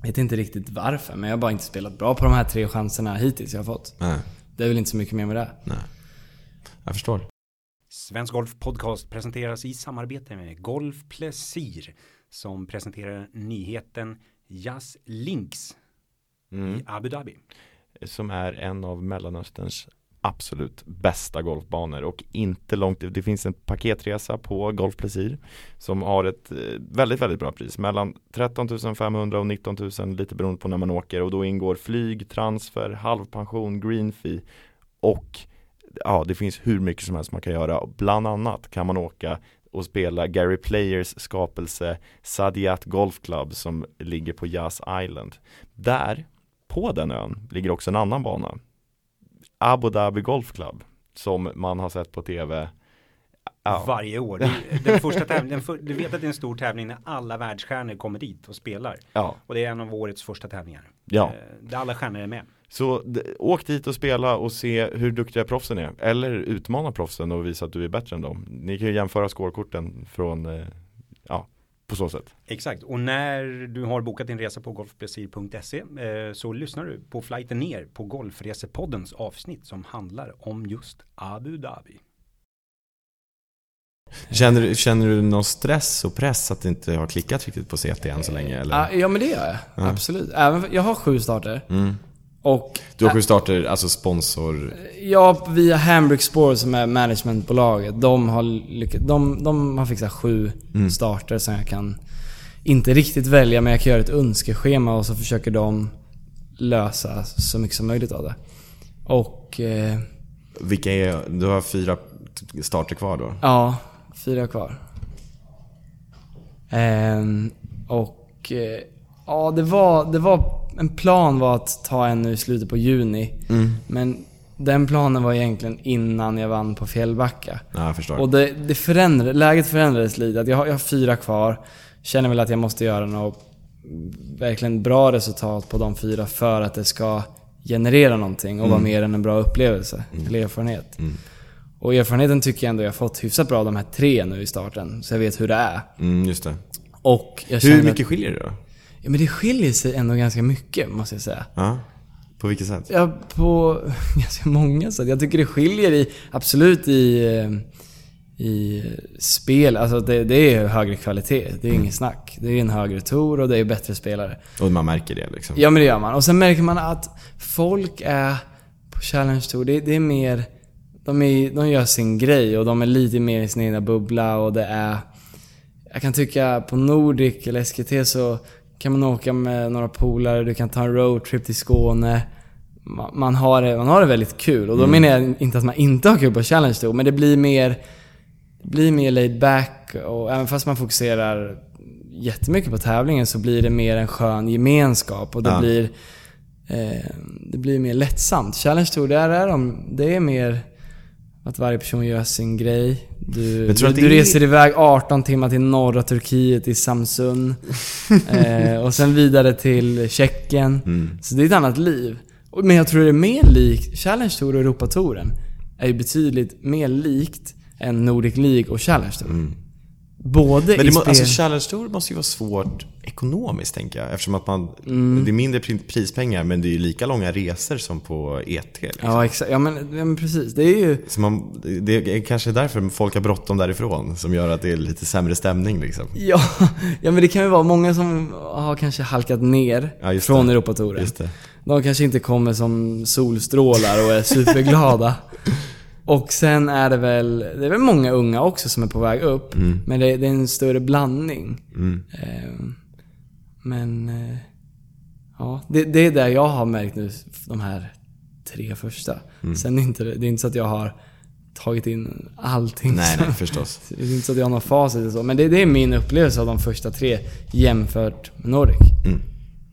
Speaker 3: Jag vet inte riktigt varför men jag har bara inte spelat bra på de här tre chanserna hittills jag har fått.
Speaker 2: nej,
Speaker 3: Det är väl inte så mycket mer med det.
Speaker 2: nej. Jag förstår.
Speaker 1: Svensk Golf Podcast presenteras i samarbete med Golf Plesir som presenterar nyheten Jazz Links
Speaker 2: Mm.
Speaker 1: i Abu Dhabi.
Speaker 2: Som är en av Mellanösterns absolut bästa golfbanor och inte långt Det finns en paketresa på Golf Plesir som har ett eh, väldigt, väldigt bra pris mellan 13 500 och 19 000 lite beroende på när man åker och då ingår flyg, transfer, halvpension, green fee och ja, det finns hur mycket som helst man kan göra. Bland annat kan man åka och spela Gary Players skapelse Sadiat Golf Club som ligger på Yas Island. Där, på den ön, ligger också en annan bana. Abu Dhabi Golf Club som man har sett på tv. Ja,
Speaker 1: Varje år. Den första tävlingen, du vet att det är en stor tävling när alla världsstjärnor kommer dit och spelar.
Speaker 2: ja,
Speaker 1: Och det är en av årets första tävlingar.
Speaker 2: ja.
Speaker 1: Eh, Där alla stjärnor är med.
Speaker 2: Så åk dit och spela och se hur duktiga proffsen är. Eller utmana proffsen och visa att du är bättre än dem. Ni kan ju jämföra scorekorten från, eh, på så sätt.
Speaker 1: Exakt, och när du har bokat din resa på golfbesir.se eh, så lyssnar du på flighten ner på Golfresepoddens avsnitt som handlar om just Abu Dhabi.
Speaker 2: Känner, du- känner du någon stress och press att det inte har klickat riktigt på CT än så länge? Eller?
Speaker 3: Ja, Ja men det gör jag.
Speaker 2: Ja.
Speaker 3: Absolut. Även, jag har sju starter.
Speaker 2: Mm.
Speaker 3: Och
Speaker 2: Du har sju starter, alltså sponsor...
Speaker 3: Ja, via Hambrick Sport som är managementbolaget. De har, lyckats, de, de har fixat sju
Speaker 2: Mm.
Speaker 3: starter som jag kan inte riktigt välja men jag kan göra ett önskeschema och så försöker de lösa så mycket som möjligt av det. Och eh,
Speaker 2: Vilka är... Du har fyra starter kvar då?
Speaker 3: ja, fyra kvar. Ehm, och eh, ja, det var, det var... En plan var att ta en nu i slutet på juni.
Speaker 2: Mm.
Speaker 3: Men den planen var egentligen innan jag vann på Fjällbacka.
Speaker 2: Ja.
Speaker 3: Och det, det förändrade, läget förändrades lite. Att jag, har, jag har fyra kvar. Känner väl att jag måste göra något verkligen bra resultat på de fyra för att det ska generera någonting och vara mer än en bra upplevelse. Eller erfarenhet.
Speaker 2: Mm.
Speaker 3: Och erfarenheten tycker jag ändå jag fått hyfsat bra de här tre nu i starten. Så jag vet hur det är.
Speaker 2: Mm, just det.
Speaker 3: Och jag
Speaker 2: Hur mycket
Speaker 3: att,
Speaker 2: skiljer det då?
Speaker 3: Ja, men det skiljer sig ändå ganska mycket måste jag säga.
Speaker 2: Ja. På vilket sätt?
Speaker 3: Ja, på (laughs) ganska många sätt. Jag tycker det skiljer i, absolut i, eh, i spel. Alltså det, det är högre kvalitet. Det är
Speaker 2: Mm.
Speaker 3: inget snack. Det är en högre tour och det är bättre spelare.
Speaker 2: Och man märker det liksom?
Speaker 3: Ja men det gör man. Och sen märker man att folk är på Challenge Tour, det, det är mer... De, är, de gör sin grej och de är lite mer i sin egna bubbla och det är... Jag kan tycka på Nordic eller SKT så kan man åka med några polare, du kan ta en roadtrip till Skåne. Ma- Man har, det, man har det väldigt kul. Och då menar jag inte att man inte har kul på Challenge Tour, men det blir mer... Det blir mer laid back och även fast man fokuserar jättemycket på tävlingen så blir det mer en skön gemenskap och det
Speaker 2: Ja.
Speaker 3: blir eh, det blir mer lättsamt. Challenge Tour, där är de, det är mer att varje person gör sin grej. Du, du, du
Speaker 2: är-
Speaker 3: reser iväg 18 timmar till norra Turkiet i Samsun. (laughs) eh, och sen vidare till Tjeckien.
Speaker 2: Mm.
Speaker 3: Så det är ett annat liv. Men jag tror det är mer likt, Challenge Tour och Europatouren är ju betydligt mer likt än Nordic League och Challenge Tour. Både
Speaker 2: Mm. Men
Speaker 3: i
Speaker 2: det må,
Speaker 3: spel...
Speaker 2: alltså Challenge Tour måste ju vara svårt ekonomiskt tänker jag. Eftersom att man,
Speaker 3: Mm.
Speaker 2: det är mindre pri- prispengar men det är ju lika långa resor som på ET. Liksom.
Speaker 3: Ja, exakt. Ja men, men precis. Det är ju...
Speaker 2: Så man, det är kanske därför folk har bråttom därifrån. Som gör att det är lite sämre stämning liksom.
Speaker 3: Ja, (laughs) ja men det kan ju vara många som har kanske halkat ner
Speaker 2: Ja,
Speaker 3: från
Speaker 2: det.
Speaker 3: Europatouren.
Speaker 2: Just det.
Speaker 3: De kanske inte kommer som solstrålar och är superglada. (laughs) och sen är det väl, det är väl många unga också som är på väg upp.
Speaker 2: Mm.
Speaker 3: Men det, det är en större blandning.
Speaker 2: Mm.
Speaker 3: Ehm, men eh, ja, det, det är det jag har märkt nu, de här tre första.
Speaker 2: Mm.
Speaker 3: Sen är inte, det är inte så att jag har tagit in allting.
Speaker 2: Nej, nej, (laughs) förstås.
Speaker 3: det är inte så att jag har någon facit eller så. Men det, det är min upplevelse av de första tre jämfört med Nordic.
Speaker 2: Mm.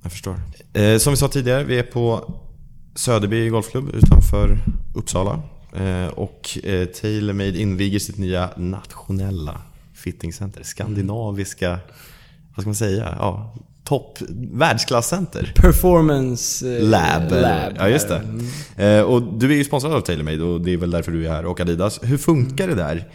Speaker 2: Jag förstår. Eh, som vi sa tidigare, vi är på Söderby Golfklubb utanför Uppsala. Eh, och eh, TaylorMade inviger sitt nya nationella fittingcenter. Skandinaviska, vad ska man säga? Ja, topp, världsklascenter.
Speaker 3: Performance eh,
Speaker 2: Lab.
Speaker 3: lab.
Speaker 2: Ja, just det.
Speaker 3: Mm.
Speaker 2: Eh, och du är ju sponsrad av TaylorMade och det är väl därför du är här och Adidas. Hur funkar det där?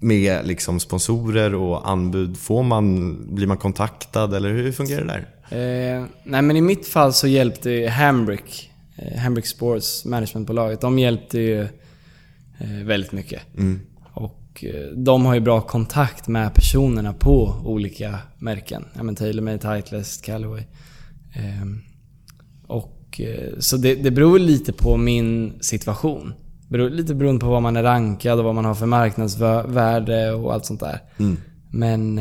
Speaker 2: Med liksom sponsorer och anbud. Får man, blir man kontaktad eller hur fungerar det där?
Speaker 3: Eh, nej men i mitt fall så hjälpte Hambrick, eh, Hambrick Sports managementbolaget, de hjälpte ju väldigt mycket.
Speaker 2: Mm.
Speaker 3: Och eh, de har ju bra kontakt med personerna på olika märken. Ja men TaylorMade, Titleist, Callaway. Ehm, och eh, så det, det beror lite på min situation. Beror, lite beroende på vad man är rankad och vad man har för marknadsvärde och allt sånt där.
Speaker 2: Mm.
Speaker 3: Men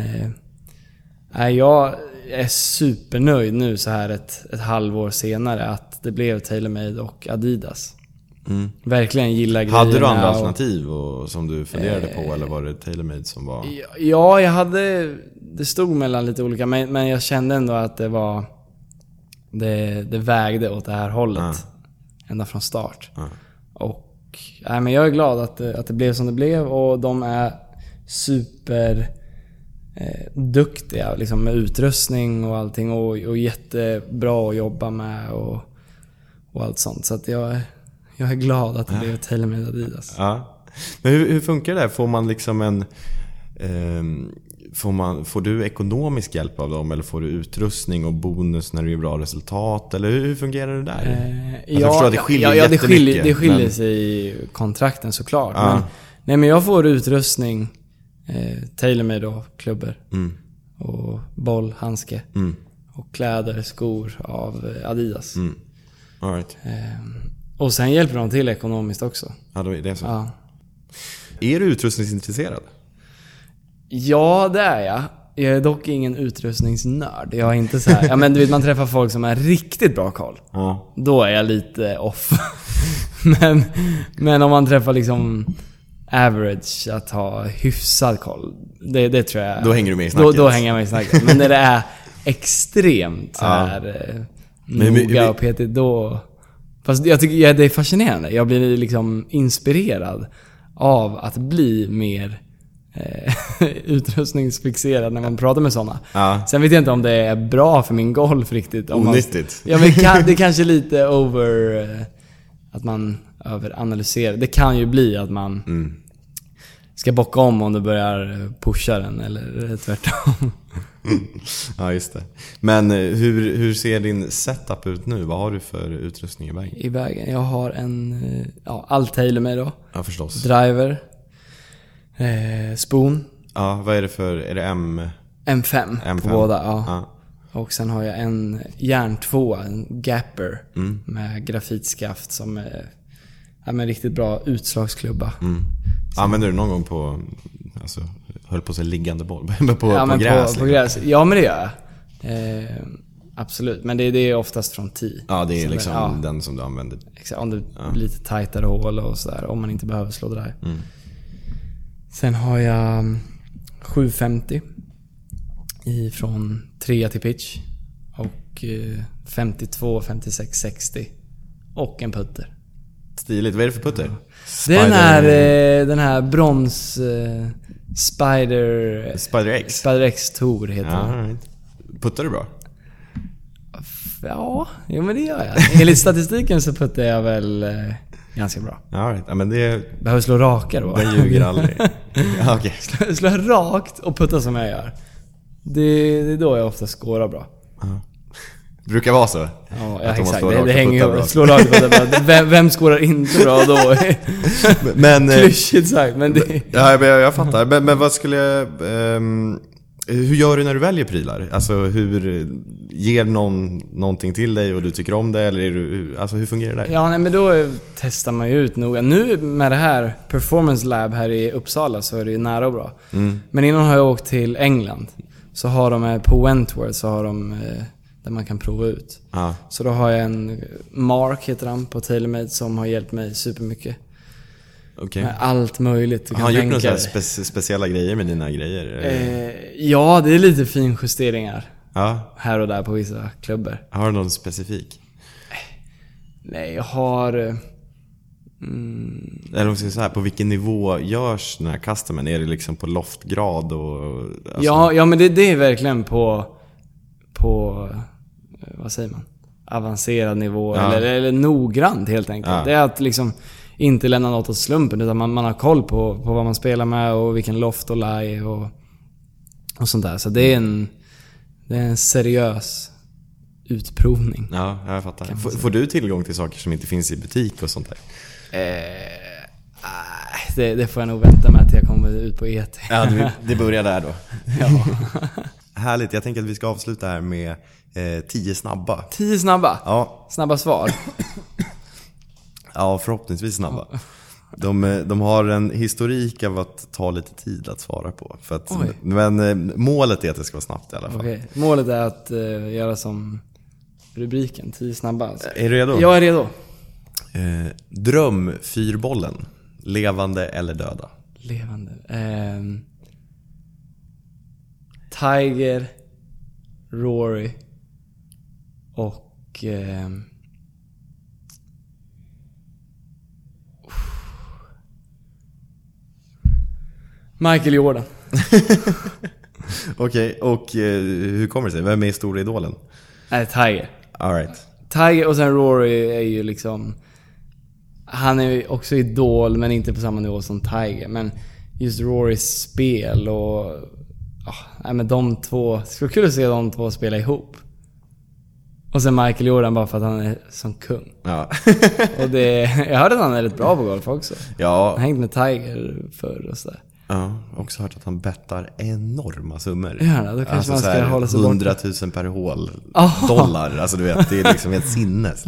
Speaker 3: nej, jag är supernöjd nu så här ett, ett halvår senare att det blev TaylorMade och Adidas.
Speaker 2: Mm.
Speaker 3: Verkligen gillar grejerna.
Speaker 2: Hade du andra
Speaker 3: och-
Speaker 2: alternativ och, som du funderade på
Speaker 3: Eh,
Speaker 2: eller var det TaylorMade som var...
Speaker 3: Ja, Ja, jag hade... Det stod mellan lite olika, men, men jag kände ändå att det var... Det, det vägde åt det här hållet.
Speaker 2: Ja.
Speaker 3: Ända från start.
Speaker 2: Ja.
Speaker 3: Och... Nej, men jag är glad att det, att det blev som det blev och de är super... Eh, duktiga liksom, med utrustning och allting och, och jättebra att jobba med och, och allt sånt. Så att jag, jag är glad att det blev TaylorMade Adidas.
Speaker 2: Ja. Men hur, hur funkar det där? Får man liksom en... ehm, får, man, får du ekonomisk hjälp av dem eller får du utrustning och bonus när du gör bra resultat? Eller hur, hur fungerar det där?
Speaker 3: Eh,
Speaker 2: jag förstår att det skiljer
Speaker 3: ja, ja, det skiljer, det skiljer
Speaker 2: men-
Speaker 3: sig i kontrakten såklart.
Speaker 2: Ja.
Speaker 3: Men, nej men jag får utrustning, eh, TaylorMade då, klubbor.
Speaker 2: Mm.
Speaker 3: Och boll, handske.
Speaker 2: Mm.
Speaker 3: Och kläder, skor av eh, Adidas.
Speaker 2: Mm. All right.
Speaker 3: Eh, och sen hjälper de till ekonomiskt också.
Speaker 2: Ja, då är det så.
Speaker 3: Ja.
Speaker 2: Är du utrustningsintresserad?
Speaker 3: Ja, det är jag. Jag är dock ingen utrustningsnörd. Jag är inte så här, ja men du vet man träffar folk som har riktigt bra koll.
Speaker 2: Ja.
Speaker 3: Då är jag lite off. (laughs) men, men om man träffar liksom average, att ha hyfsad koll. Det, det tror jag.
Speaker 2: Då hänger du med i
Speaker 3: Då,
Speaker 2: snacket.
Speaker 3: då hänger jag med i snacket. Men när det är (laughs) extremt så
Speaker 2: Ja.
Speaker 3: här eh,
Speaker 2: Men vi-
Speaker 3: noga och petigt, då... Fast jag tycker ja, det är fascinerande. Jag blir liksom inspirerad av att bli mer eh, (laughs) utrustningsfixerad när man pratar med sådana.
Speaker 2: Ja.
Speaker 3: Sen vet jag inte om det är bra för min golf riktigt. Om man-
Speaker 2: Onyttigt.
Speaker 3: Ja men kan, (laughs) det är kanske lite over... eh, Att man överanalyserar. Det kan ju bli att man
Speaker 2: Mm.
Speaker 3: ska bocka om om du börjar eh, pusha den eller tvärtom. (laughs)
Speaker 2: Ja, just det. Men eh, hur, hur ser din setup ut nu? Vad har du för utrustning i vägen?
Speaker 3: I vägen. Jag har en... eh, Ja, allt med då.
Speaker 2: Ja, förstås.
Speaker 3: Driver. Eh, spoon.
Speaker 2: Ja, vad är det för... Är det M?
Speaker 3: M5,
Speaker 2: M5?
Speaker 3: på båda. Ja.
Speaker 2: Ja.
Speaker 3: Och sen har jag en järntvåa, en Gapper.
Speaker 2: Mm.
Speaker 3: Med grafitskaft som är ja, men riktigt bra utslagsklubba.
Speaker 2: Mm. Använder du någon gång på... Alltså, höll på säga liggande boll. (laughs) på,
Speaker 3: ja,
Speaker 2: på gräs?
Speaker 3: På,
Speaker 2: liksom.
Speaker 3: på gräs. Ja men det gör jag. Eh, absolut. Men det, det är oftast från 10.
Speaker 2: Ja, det är
Speaker 3: Så
Speaker 2: liksom
Speaker 3: ja.
Speaker 2: den som du använder.
Speaker 3: Exakt, om det blir lite tajtare hål och sådär. Om man inte behöver slå drive.
Speaker 2: Mm.
Speaker 3: Sen har jag mm, 750 ifrån 3 till pitch. Och eh, 52, 56, 60. Och en putter.
Speaker 2: Stiligt. Vad är det för putter?
Speaker 3: Det är den
Speaker 2: Spider-
Speaker 3: här, eh, den här brons... Spider...
Speaker 2: Spider X?
Speaker 3: Spider X Tour heter
Speaker 2: Ja,
Speaker 3: den.
Speaker 2: right. Puttar du bra?
Speaker 3: Ja, jo men det gör jag. Enligt statistiken så puttar jag väl eh, ganska bra.
Speaker 2: Ja, right. ja men det...
Speaker 3: Behöver slå raka då.
Speaker 2: Den ljuger aldrig. (laughs) ja, okej.
Speaker 3: Slå- Slå rakt och putta som jag gör. Det, det är då jag ofta skårar bra.
Speaker 2: Det brukar vara så.
Speaker 3: Ja, ja exakt.
Speaker 2: slår
Speaker 3: Det, det hänger ju. Slå och putta bra. Vem, vem skårar inte bra då?
Speaker 2: Men... eh,
Speaker 3: Klyschigt sagt, men det...
Speaker 2: Ja, jag, jag fattar. Men, men vad skulle jag... ehm, hur gör du när du väljer prylar? Alltså hur... Ger någon någonting till dig och du tycker om det? Eller är du... Alltså hur fungerar det där?
Speaker 3: Ja, nej, men då testar man ju ut noga. Nu med det här Performance Lab här i Uppsala så är det ju nära och bra.
Speaker 2: Mm.
Speaker 3: Men innan har jag åkt till England. Så har de eh, på Wentworth så har de eh, där man kan prova ut.
Speaker 2: Ja.
Speaker 3: Så då har jag en Mark heter han på TaylorMade som har hjälpt mig supermycket.
Speaker 2: Okej.
Speaker 3: Med allt möjligt du
Speaker 2: Har
Speaker 3: kan
Speaker 2: han gjort några spe speciella grejer med dina grejer?
Speaker 3: Eh, ja, det är lite finjusteringar
Speaker 2: Ja.
Speaker 3: här och där på vissa klubbor.
Speaker 2: Har du någon specifik?
Speaker 3: Nej, jag har... eh, Mm,
Speaker 2: Eller om vi så här, på vilken nivå görs den här customen? Är det liksom på loftgrad och... Alltså,
Speaker 3: ja, ja, men det, det är verkligen på... På... eh, Vad säger man? Avancerad nivå.
Speaker 2: Ja.
Speaker 3: Eller, eller noggrant helt enkelt.
Speaker 2: Ja.
Speaker 3: Det är att liksom inte lämna något åt slumpen. Utan man, man har koll på, på vad man spelar med och vilken loft och lie och, och sånt där. Så det är en... Det är en seriös utprovning.
Speaker 2: Ja, jag fattar.
Speaker 3: Man
Speaker 2: Får, du tillgång till saker som inte finns i butik och sånt där?
Speaker 3: Eh, det, det får jag nog vänta med till jag kommer ut på ET.
Speaker 2: Ja, det, (laughs) det börjar där då.
Speaker 3: ja.
Speaker 2: Härligt, jag tänker att vi ska avsluta här med eh, tio snabba.
Speaker 3: Tio snabba.
Speaker 2: Ja,
Speaker 3: Snabba svar. (coughs)
Speaker 2: ja förhoppningsvis snabba. De, eh, de har en historik av att ta lite tid att svara på. För att,
Speaker 3: Oj.
Speaker 2: men eh, målet är att det ska vara snabbt i alla fall.
Speaker 3: Okej. Målet är att eh, göra som rubriken, tio snabba. Alltså.
Speaker 2: Är du redo?
Speaker 3: Jag är redo.
Speaker 2: Eh, drömfyrbollen. Levande eller döda?
Speaker 3: Levande. Ehm, Tiger, Rory och... ehm, Michael Jordan. (laughs)
Speaker 2: Okej, och eh, hur kommer det sig? Vem är stora idolen?
Speaker 3: Nej, Tiger.
Speaker 2: Alright.
Speaker 3: Tiger och sen Rory är ju liksom... Han är ju också idol, men inte på samma nivå som Tiger. Men just Rorys spel och Ja, nej men de två, skulle kul att se de två spela ihop. Och sen Michael Jordan bara för att han är som kung.
Speaker 2: Ja.
Speaker 3: Och det, jag hörde att han är rätt bra på golf också.
Speaker 2: ja.
Speaker 3: Han hängt med Tiger förr och sådär.
Speaker 2: Ja, också hört att han bettar enorma summor.
Speaker 3: Det? Då kanske
Speaker 2: alltså
Speaker 3: man ska
Speaker 2: här
Speaker 3: hålla sig borta.
Speaker 2: 100 000 per hål.
Speaker 3: Ah.
Speaker 2: Dollar. Alltså du vet, det är liksom helt sinnes.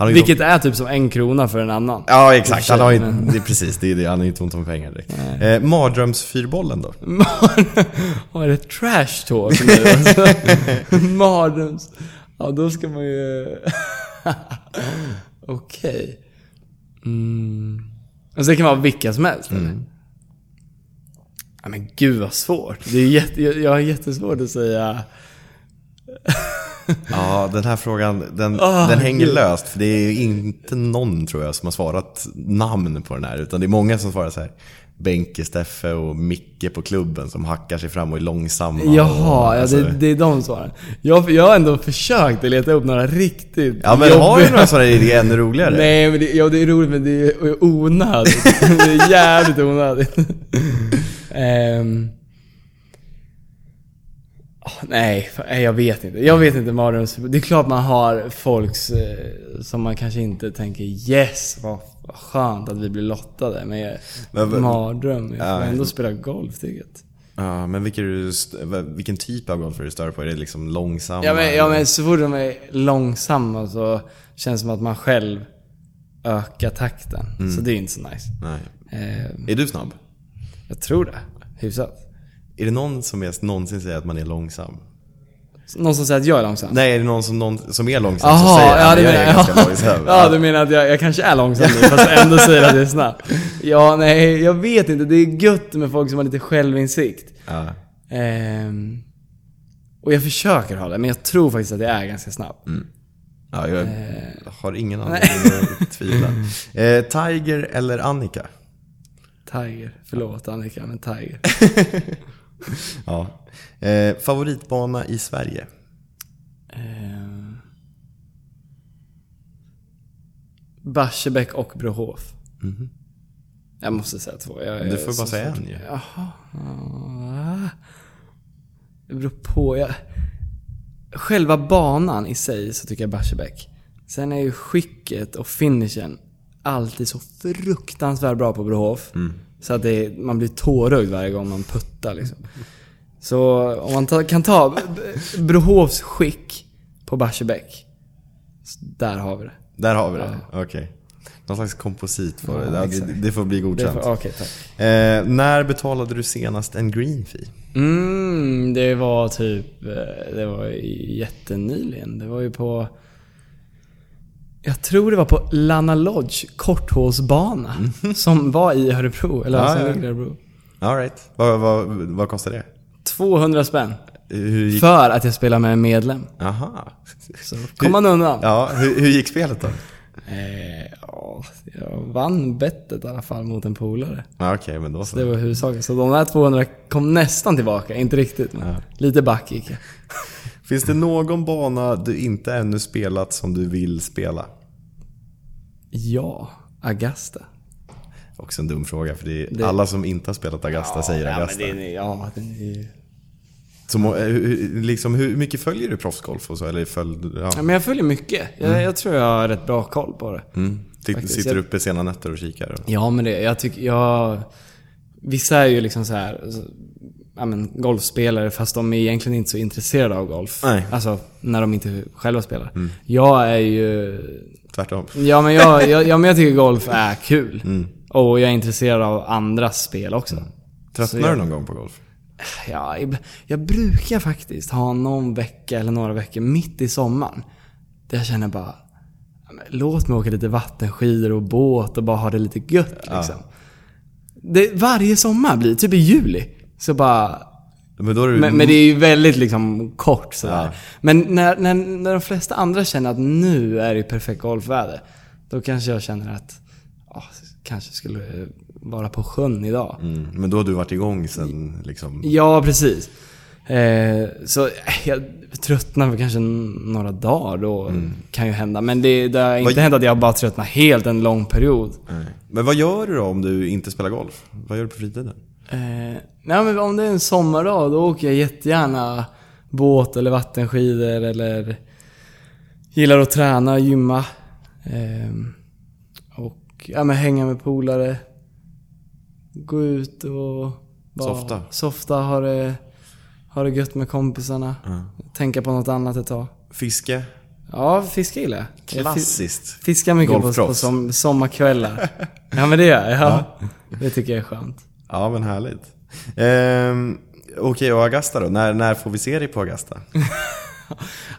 Speaker 2: Ju
Speaker 3: Vilket är typ som en krona för en annan.
Speaker 2: Ja exakt, han har ju,
Speaker 3: Men-
Speaker 2: det är precis det, är det, han har ju inte ont om pengar direkt. Eh, Mardrömsfyrbollen då? (laughs)
Speaker 3: Är det trash talk nu alltså? (laughs) Mardröms... Ja, då ska man ju... (laughs) Okej. Mm. Alltså det kan vara vilka som helst eller? Ja men gud vad svårt. Det är jätte, jag, har jättesvårt att säga... (laughs)
Speaker 2: Ja, den här frågan, den,
Speaker 3: Ah,
Speaker 2: den hänger
Speaker 3: gud.
Speaker 2: löst. För det är inte någon tror jag som har svarat namn på den här. Utan det är många som svarar så här. Benke, Steffe och Micke på klubben som hackar sig fram och är långsamma.
Speaker 3: Jaha,
Speaker 2: och,
Speaker 3: ja,
Speaker 2: alltså-
Speaker 3: det, det är de svaren. Jag, jag har ändå försökt att leta upp några riktigt
Speaker 2: Ja men har du
Speaker 3: jobbiga-
Speaker 2: några sådana idéer ännu roligare?
Speaker 3: Nej men det, ja, det är roligt men det är onödigt. (laughs) det är jävligt onödigt. Ah, nej, jag vet inte. Jag vet inte mardröms... Det är klart man har folks eh, som man kanske inte tänker yes, vad, skönt att vi blir lottade. Men jag,
Speaker 2: Men-
Speaker 3: mardröm, jag får
Speaker 2: Ja,
Speaker 3: ändå spela golf tycker jag.
Speaker 2: Ja, men vilken, vilken typ av golf är du större på? Är det liksom långsamma?
Speaker 3: Ja men, ja men så fort de är långsamma så känns det som att man själv ökar takten. Så det är inte så nice.
Speaker 2: Nej.
Speaker 3: Ehm,
Speaker 2: Är du snabb?
Speaker 3: Jag tror det. Hyfsat.
Speaker 2: Är det någon som någonsin säger att man är långsam?
Speaker 3: Någon som säger att jag är långsam?
Speaker 2: Nej, är det någon som, någon, som är långsam
Speaker 3: Jaha,
Speaker 2: som säger
Speaker 3: ja,
Speaker 2: att jag är ganska långsam? (laughs)
Speaker 3: Ja, du menar att jag, jag kanske är långsam nu, fast ändå säger att jag är snabb. (laughs) Ja, nej, jag vet inte. Det är gött med folk som har lite självinsikt.
Speaker 2: Ja.
Speaker 3: Ehm, och jag försöker ha det, men jag tror faktiskt att jag är ganska snabb.
Speaker 2: Ja, jag
Speaker 3: Eh.
Speaker 2: har ingen anledning (laughs) att tvivla. Eh, Tiger eller Annika?
Speaker 3: Tiger. Förlåt Annika, men Tiger. (laughs)
Speaker 2: Ja. Eh, favoritbana i Sverige?
Speaker 3: Ehm, Barsebäck och Brohof. Jag måste säga två. Jag,
Speaker 2: Du får bara säga en ju.
Speaker 3: Jaha. Ah. Det beror på. Jag... Själva banan i sig så tycker jag Barsebäck. Sen är ju skicket och finishen alltid så fruktansvärt bra på Brohof. Så att det man blir tårögd varje gång man puttar liksom. Så om man ta, kan ta Brohofs skick på Barsebäck. Där har vi det.
Speaker 2: Där har vi det. Okej. Någon slags komposit det.
Speaker 3: Ja,
Speaker 2: Ja, det.
Speaker 3: exakt.
Speaker 2: Det får bli
Speaker 3: det
Speaker 2: godkänt.
Speaker 3: får- tack.
Speaker 2: Eh, när betalade du senast en green fee?
Speaker 3: Mm, det var typ, eh, det var jättenyligen. Det var ju på, jag tror det var på Lana Lodge korthålsbana. Som var i Örebro, eller
Speaker 2: Ja,
Speaker 3: som
Speaker 2: ja.
Speaker 3: ligger i Örebro.
Speaker 2: All right. Vad, vad, vad kostar det?
Speaker 3: 200 spänn.
Speaker 2: Hur gick...
Speaker 3: För att jag spelar med en medlem.
Speaker 2: Aha.
Speaker 3: Så kom man undan.
Speaker 2: Ja, hur, hur gick spelet då?
Speaker 3: Eh, ja, jag vann bettet i alla fall mot en polare.
Speaker 2: Ja, Okej, men då så.
Speaker 3: Det var huvudsaken. Så de där 200 kom nästan tillbaka. Inte riktigt, men lite back gick jag.
Speaker 2: Finns det någon bana du inte ännu spelat som du vill spela?
Speaker 3: Ja, Augusta.
Speaker 2: Också en dum fråga, för det är
Speaker 3: Det-
Speaker 2: alla som inte har spelat Augusta säger
Speaker 3: ja,
Speaker 2: Augusta.
Speaker 3: Men det, är- ja, det är,
Speaker 2: Så, må- eh, hur, liksom, hur mycket följer du proffsgolf och så? Eller följ, ja.
Speaker 3: Ja, men jag följer mycket. Jag, jag tror jag har rätt bra koll på det.
Speaker 2: mm. Sitter,
Speaker 3: faktiskt.
Speaker 2: sitter
Speaker 3: Jag-
Speaker 2: uppe sena nätter och kikar? Och...
Speaker 3: Ja, men det, jag tycker, jag... Vissa är ju liksom så här, ja men golfspelare fast de är egentligen inte så intresserade av golf.
Speaker 2: Nej.
Speaker 3: Alltså, när de inte själva spelar. Jag är ju...
Speaker 2: Tvärtom.
Speaker 3: Ja men jag, jag, ja, men jag tycker golf är kul.
Speaker 2: Mm.
Speaker 3: Och jag är intresserad av andras spel också.
Speaker 2: Tröttnar
Speaker 3: Så jag-
Speaker 2: du någon gång på golf?
Speaker 3: Ja, jag brukar faktiskt ha någon vecka eller några veckor mitt i sommaren. Där jag känner bara, ja, låt mig åka lite vattenskidor och båt och bara ha det lite gött liksom. Det, varje sommar blir typ i juli. Så bara,
Speaker 2: Men, du...
Speaker 3: men, men det är ju väldigt liksom kort sådär.
Speaker 2: Ja.
Speaker 3: Men när, när, när de flesta andra känner att nu är det perfekt golfväder. Då kanske jag känner att, ja, kanske skulle vara på sjön idag.
Speaker 2: mm. men då har du varit igång sen liksom...
Speaker 3: Ja, precis. Eh, så eh, jag tröttnar för kanske några dagar då. Kan ju hända. Men det, det har inte
Speaker 2: Vad-
Speaker 3: hänt att jag bara tröttnar helt en lång period.
Speaker 2: Nej. Men vad gör du då om du inte spelar golf? Vad gör du på fritiden?
Speaker 3: Eh, nej men om det är en sommardag då åker jag jättegärna båt eller vattenskidor eller gillar att träna gymma. Eh, och ja, men hänga med polare. Gå ut och bara
Speaker 2: Softa.
Speaker 3: softa ha, det, ha det gött med kompisarna. Tänka på något annat ett tag.
Speaker 2: Fiske?
Speaker 3: Ja, fiska gillar jag.
Speaker 2: Klassiskt.
Speaker 3: Fiskar mycket på, på som, sommarkvällar. ja men det gör jag. Ja. Det tycker jag är skönt.
Speaker 2: Ja men härligt. Ehm, Okej, och Augusta då? När, när får vi se dig på Augusta? (laughs)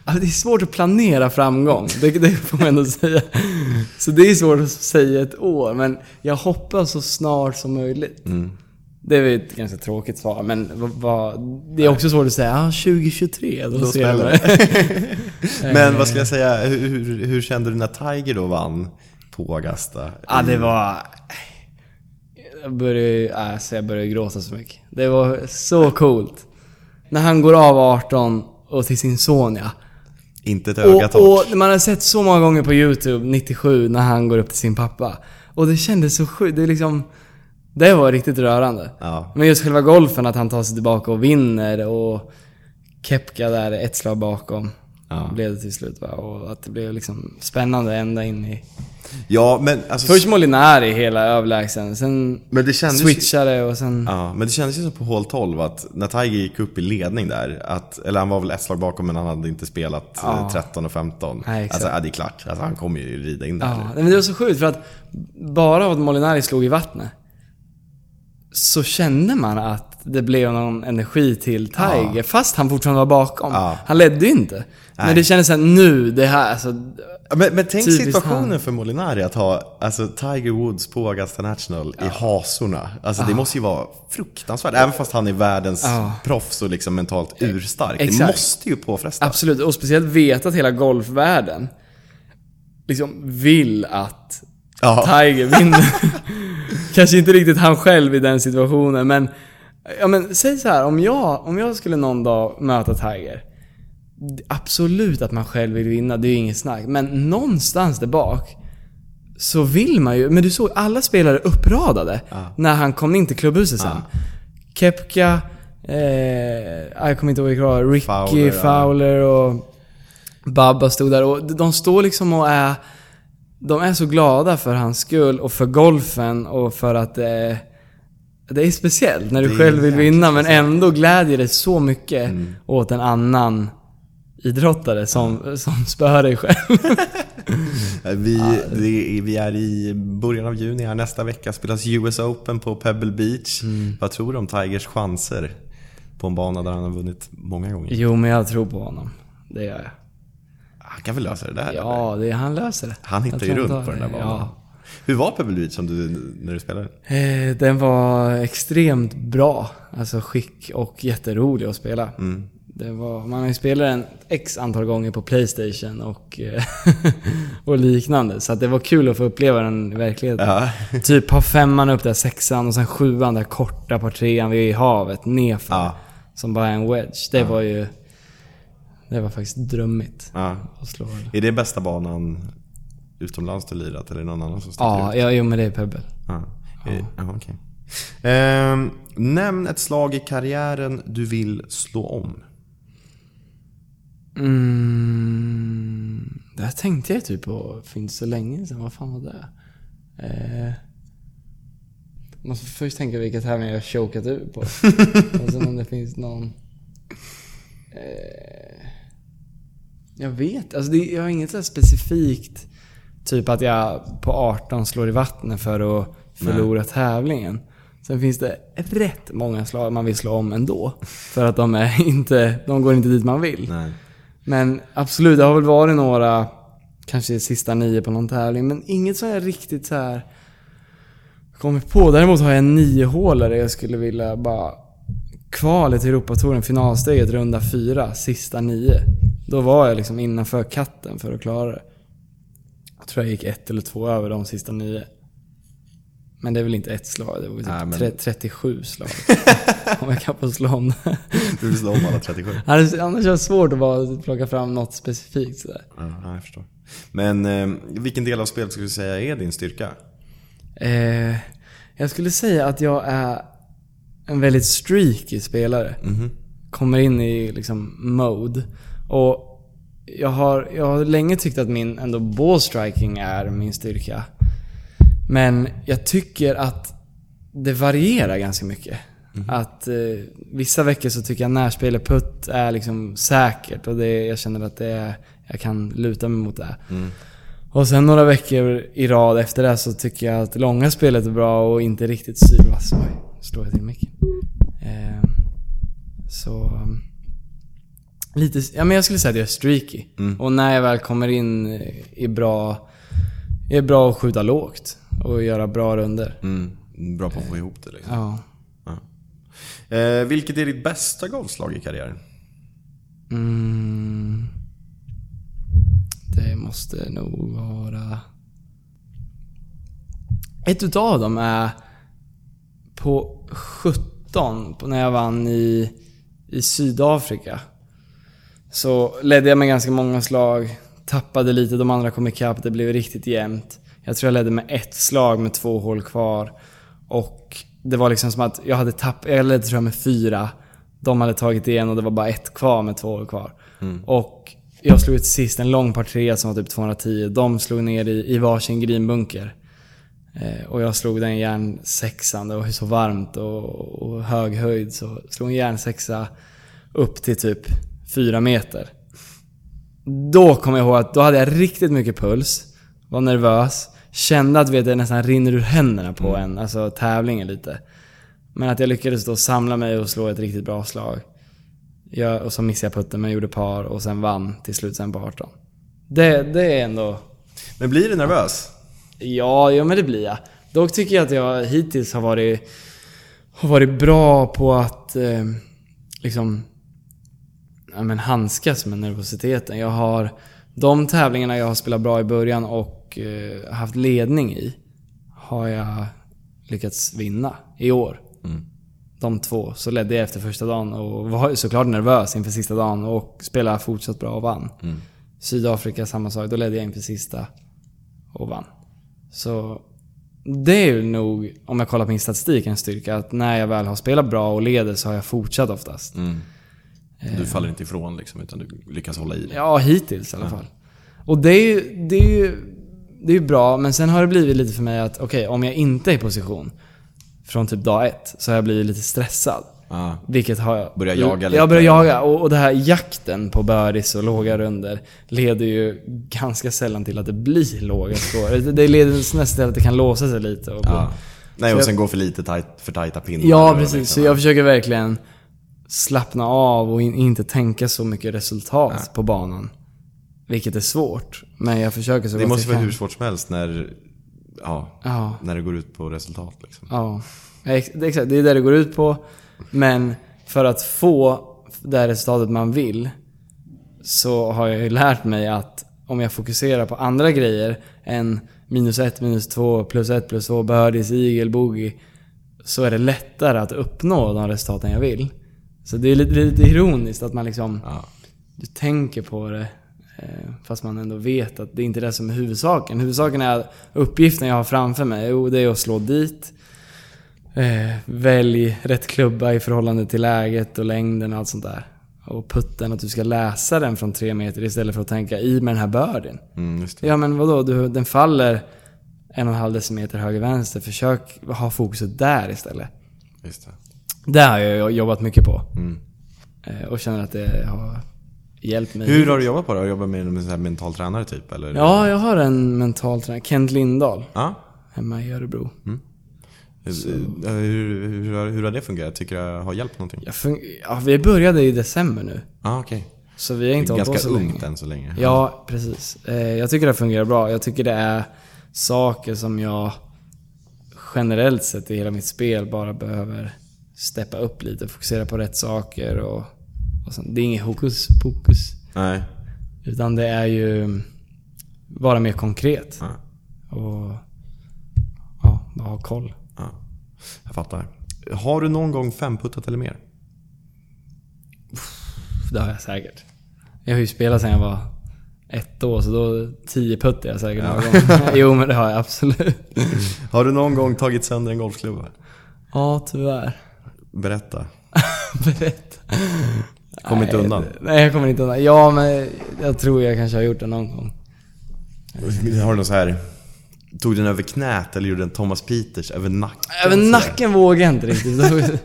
Speaker 3: Alltså, det är svårt att planera framgång, det, det får man ändå säga. Så det är svårt att säga ett år, men jag hoppas så snart som möjligt.
Speaker 2: Mm.
Speaker 3: Det är ett ganska tråkigt svar, men vad, det är också svårt att säga ah, 2023, då,
Speaker 2: Då smäller
Speaker 3: det. (laughs)
Speaker 2: Men vad skulle jag säga, hur, hur, hur kände du när Tiger då vann på Augusta?
Speaker 3: Ja, det var... Jag började, alltså jag började gråta så mycket. Det var så coolt. När han går av 18 och till sin son ja.
Speaker 2: Inte ett öga
Speaker 3: Och, och man har sett så många gånger på YouTube, 97, när han går upp till sin pappa. Och det kändes så sjukt. Det är liksom... Det var riktigt rörande.
Speaker 2: Ja.
Speaker 3: Men just själva golfen, att han tar sig tillbaka och vinner och Kepka där ett slag bakom.
Speaker 2: Ja.
Speaker 3: Blev det till slut va? Och att det blev liksom spännande ända in i...
Speaker 2: Ja, men alltså...
Speaker 3: Först Molinari hela överlägsen, sen
Speaker 2: men det kändes ju,
Speaker 3: switchade och sen...
Speaker 2: Ja, men det kändes ju som på hål 12 att när Tiger gick upp i ledning där, att, eller han var väl ett slag bakom men han hade inte spelat
Speaker 3: Ja.
Speaker 2: eh, 13 och 15.
Speaker 3: Nej, exakt.
Speaker 2: alltså, ja, det är klart. Alltså, han kommer ju rida in där.
Speaker 3: Ja, nej, men det var så sjukt för att bara av att Molinari slog i vattnet så kände man att det blev någon energi till Tiger,
Speaker 2: Ja.
Speaker 3: fast han fortfarande var bakom.
Speaker 2: Ja.
Speaker 3: Han ledde ju inte. Men
Speaker 2: Nej.
Speaker 3: det kändes såhär, nu, det här, alltså...
Speaker 2: Ja, Men, men tänk situationen
Speaker 3: han.
Speaker 2: för Molinari att ha alltså, Tiger Woods på Augusta National i hasorna. Alltså det måste ju vara fruktansvärt. Även fast han är världens
Speaker 3: Ja.
Speaker 2: proffs och liksom mentalt urstark. Det
Speaker 3: Exakt.
Speaker 2: måste ju påfresta.
Speaker 3: Absolut, och speciellt veta att hela golfvärlden liksom vill att
Speaker 2: Ja.
Speaker 3: Tiger vinner. (laughs) Kanske inte riktigt han själv i den situationen, men... Ja men säg så här, om jag, om jag skulle någon dag möta Tiger. Absolut att man själv vill vinna, det är ju inget snack. Men någonstans där bak så vill man ju, men du såg alla spelare uppradade när han kom in till klubbhuset sen. Kepka, eh, jag kommer inte ihåg vilka Ricky
Speaker 2: Fowler,
Speaker 3: Fowler, och Babba stod där och de står liksom och är de är så glada för hans skull och för golfen och för att det, det är speciellt när du själv vill vinna men ändå glädjer dig så mycket åt en annan idrottare som, som spöar dig själv. (laughs)
Speaker 2: Vi, det, vi är i början av juni här. Nästa vecka spelas US Open på Pebble Beach.
Speaker 3: Mm.
Speaker 2: Vad tror du om Tigers chanser på en bana där han har vunnit många gånger?
Speaker 3: jo, men jag tror på honom. Det gör jag.
Speaker 2: Han kan väl lösa det där?
Speaker 3: Ja, det, han löser det.
Speaker 2: Han hittar ju runt på den där banan.
Speaker 3: Ja.
Speaker 2: Hur var Pebble Beach som du, när du spelade?
Speaker 3: Eh, Den var extremt bra. Alltså skick och jätterolig att spela.
Speaker 2: Mm.
Speaker 3: Det var, man har ju spelat den x antal gånger på Playstation och, eh, (laughs) och liknande. Så att det var kul att få uppleva den i verkligheten.
Speaker 2: Ja.
Speaker 3: Typ ha femman upp där, sexan och sen sjuan där korta par trean vid havet nerför.
Speaker 2: Ja.
Speaker 3: Som bara är en wedge. Det var ju... Det var faktiskt drömmigt
Speaker 2: ja.
Speaker 3: att slå.
Speaker 2: Är det bästa banan utomlands du lirat eller någon annan som sticker
Speaker 3: Ja,
Speaker 2: ut?
Speaker 3: ja, jo men det är Pebble.
Speaker 2: Ja. Eh, ja, okej. Ehm, nämn ett slag i karriären du vill slå om.
Speaker 3: Mm, det här tänkte jag typ på för inte så länge sedan. Vad fan var det? Eh, måste först tänka vilka tävlingar jag chokat ur på. (laughs) Och sen om det finns någon... Eh, jag vet alltså det, Jag har inget så specifikt. Typ att jag på 18 slår i vattnet för att förlora tävlingen. Sen finns det rätt många slag man vill slå om ändå. För att de, är (laughs) inte, de går inte dit man vill.
Speaker 2: Nej.
Speaker 3: Men absolut, det har väl varit några, kanske sista nio på någon tävling, men inget så här riktigt så här kommit på. Däremot har jag en nio hålare jag skulle vilja bara kvalet till Europatouren, finalsteget, runda fyra, sista nio. Då var jag liksom innanför katten för att klara det. Jag tror jag gick ett eller två över de sista nio. Men det är väl inte ett slag, det var typ
Speaker 2: Nej, men-
Speaker 3: tre- 37 slag. (laughs) Om jag kan få slå om det.
Speaker 2: Du vill slå om alla 37?
Speaker 3: Annars annars är det svårt att bara plocka fram något specifikt sådär.
Speaker 2: Ja, jag förstår. Men eh, vilken del av spelet skulle du säga är din styrka?
Speaker 3: Eh, jag skulle säga att jag är en väldigt streaky spelare.
Speaker 2: Mhm.
Speaker 3: Kommer in i liksom mode. Och jag har, jag har länge tyckt att min ändå ballstriking är min styrka. Men jag tycker att det varierar ganska mycket. Att eh, vissa veckor så tycker jag närspel och putt är liksom säkert och det, jag känner att det är, jag kan luta mig mot det.
Speaker 2: Mm.
Speaker 3: Och sen några veckor i rad efter det så tycker jag att långa spelet är bra och inte riktigt sylvass. Oj, slår jag till micken. Eh, så... Lite, ja men jag skulle säga att jag är streaky.
Speaker 2: Mm.
Speaker 3: Och när jag väl kommer in i bra... Är bra att skjuta lågt och göra bra runder.
Speaker 2: Mm. Bra på att få ihop det liksom.
Speaker 3: Ja.
Speaker 2: Eh, vilket är ditt bästa golfslag i karriären?
Speaker 3: Mm. Det måste nog vara... Ett utav dem är på 17, på när jag vann i, i Sydafrika. Så ledde jag med ganska många slag, tappade lite, de andra kom ikapp, det blev riktigt jämnt. Jag tror jag ledde med ett slag med två hål kvar. Och det var liksom som att jag hade tappat, jag ledde tror jag med fyra. De hade tagit igen och det var bara ett kvar med två hål kvar. Och jag slog ut sist en lång par tre som var typ 210. De slog ner i, i varsin greenbunker. Eh, och jag slog den järn sexan, det var så varmt och, och hög höjd. Så slog en järn sexa upp till typ fyra meter. Då kom jag ihåg att då hade jag riktigt mycket puls. Var nervös. Kände att vet, det nästan rinner ur händerna på en. Alltså tävlingen lite. Men att jag lyckades då samla mig och slå ett riktigt bra slag. Jag, och så missade jag putten men gjorde par och sen vann till slut sen på 18. Det, det är ändå...
Speaker 2: Men blir du nervös?
Speaker 3: Ja, ja men det blir jag. Dock tycker jag att jag hittills har varit, har varit bra på att eh, liksom ja, men handskas med nervositeten. Jag har de tävlingarna jag har spelat bra i början och eh, haft ledning i har jag lyckats vinna i år.
Speaker 2: Mm.
Speaker 3: De två. Så ledde jag efter första dagen och var såklart nervös inför sista dagen och spelade fortsatt bra och vann.
Speaker 2: Mm.
Speaker 3: Sydafrika samma sak. Då ledde jag inför sista och vann. Så det är ju nog, om jag kollar på min statistik, en styrka. Att när jag väl har spelat bra och leder så har jag fortsatt oftast.
Speaker 2: Mm. Du faller inte ifrån liksom, utan du lyckas hålla i det.
Speaker 3: Ja, hittills i alla fall. Och det är ju, det är ju, det är bra, men sen har det blivit lite för mig att okej, om jag inte är i position från typ dag ett så har jag blivit lite stressad.
Speaker 2: Ah.
Speaker 3: Vilket har jag...
Speaker 2: Börjar jaga lite.
Speaker 3: Jag börjar jaga. Och, och det här jakten på birdies och låga runder leder ju ganska sällan till att det blir låga score. Det, leder nästan till att det kan låsa sig lite. Och
Speaker 2: Ja. Nej, och
Speaker 3: jag-
Speaker 2: sen gå för lite tajt, för tajta pinnar.
Speaker 3: Ja, precis.
Speaker 2: liksom,
Speaker 3: Så jag försöker verkligen slappna av och in, inte tänka så mycket resultat på banan. Vilket är svårt. Men jag försöker så
Speaker 2: Det
Speaker 3: gott
Speaker 2: måste
Speaker 3: jag
Speaker 2: vara
Speaker 3: kan.
Speaker 2: hur svårt som helst när, ja,
Speaker 3: Ja,
Speaker 2: när det går ut på resultat. Liksom.
Speaker 3: ja. Det Exakt, det är det det går ut på. Men för att få det resultatet man vill så har jag ju lärt mig att om jag fokuserar på andra grejer än minus ett, minus två, plus ett, plus två, birdies, eagle, bogey. Så är det lättare att uppnå de resultaten jag vill. Så det är lite, lite ironiskt att man liksom
Speaker 2: Ja.
Speaker 3: du tänker på det eh, fast man ändå vet att det är inte är det som är huvudsaken. Huvudsaken är uppgiften jag har framför mig, jo, det är att slå dit. Eh, välj rätt klubba i förhållande till läget och längden och allt sånt där. Och putten, att du ska läsa den från tre meter istället för att tänka i med den här birdien.
Speaker 2: Mm.
Speaker 3: Ja men vadå, du, den faller en och en halv decimeter höger-vänster. Försök ha fokuset där istället.
Speaker 2: Just det.
Speaker 3: Det har jag jobbat mycket på.
Speaker 2: Mm.
Speaker 3: Eh, och känner att det har hjälpt mig.
Speaker 2: Hur har du jobbat på det? Har du jobbat med en sån här mental tränare typ? Eller?
Speaker 3: Ja, jag har en mental tränare, Kent Lindahl,
Speaker 2: ja?
Speaker 3: hemma i Örebro.
Speaker 2: Hur, hur, hur, har- hur har det fungerat? Tycker du det har hjälpt någonting?
Speaker 3: Ja, vi började i december nu.
Speaker 2: Ah, okej.
Speaker 3: Så vi har inte hållit på
Speaker 2: Ganska
Speaker 3: så
Speaker 2: ungt
Speaker 3: länge.
Speaker 2: än så länge.
Speaker 3: Ja, precis. Eh, jag tycker det fungerar bra. Jag tycker det är saker som jag generellt sett i hela mitt spel bara behöver steppa upp lite. Fokusera på rätt saker och, och sånt. Det är inget hokus pokus.
Speaker 2: Nej.
Speaker 3: Utan det är ju vara mer konkret.
Speaker 2: Ja.
Speaker 3: Och ja, ha koll.
Speaker 2: Ja. Jag fattar. Har du någon gång femputtat eller mer?
Speaker 3: Det har jag säkert. Jag har ju spelat sedan jag var ett år, så då tio putt jag säkert några gånger. (laughs) Jo men det har jag absolut.
Speaker 2: Har du någon gång tagit sönder en golfklubba?
Speaker 3: Ja, tyvärr.
Speaker 2: Berätta. (laughs)
Speaker 3: Berätta.
Speaker 2: Kom inte
Speaker 3: Nej,
Speaker 2: undan.
Speaker 3: Nej, jag kommer inte undan. Ja, men jag tror jag kanske har gjort det någon gång.
Speaker 2: Har du någon så här Tog den över knät eller gjorde den Thomas Peters över nacken?
Speaker 3: Över nacken vågar jag inte riktigt.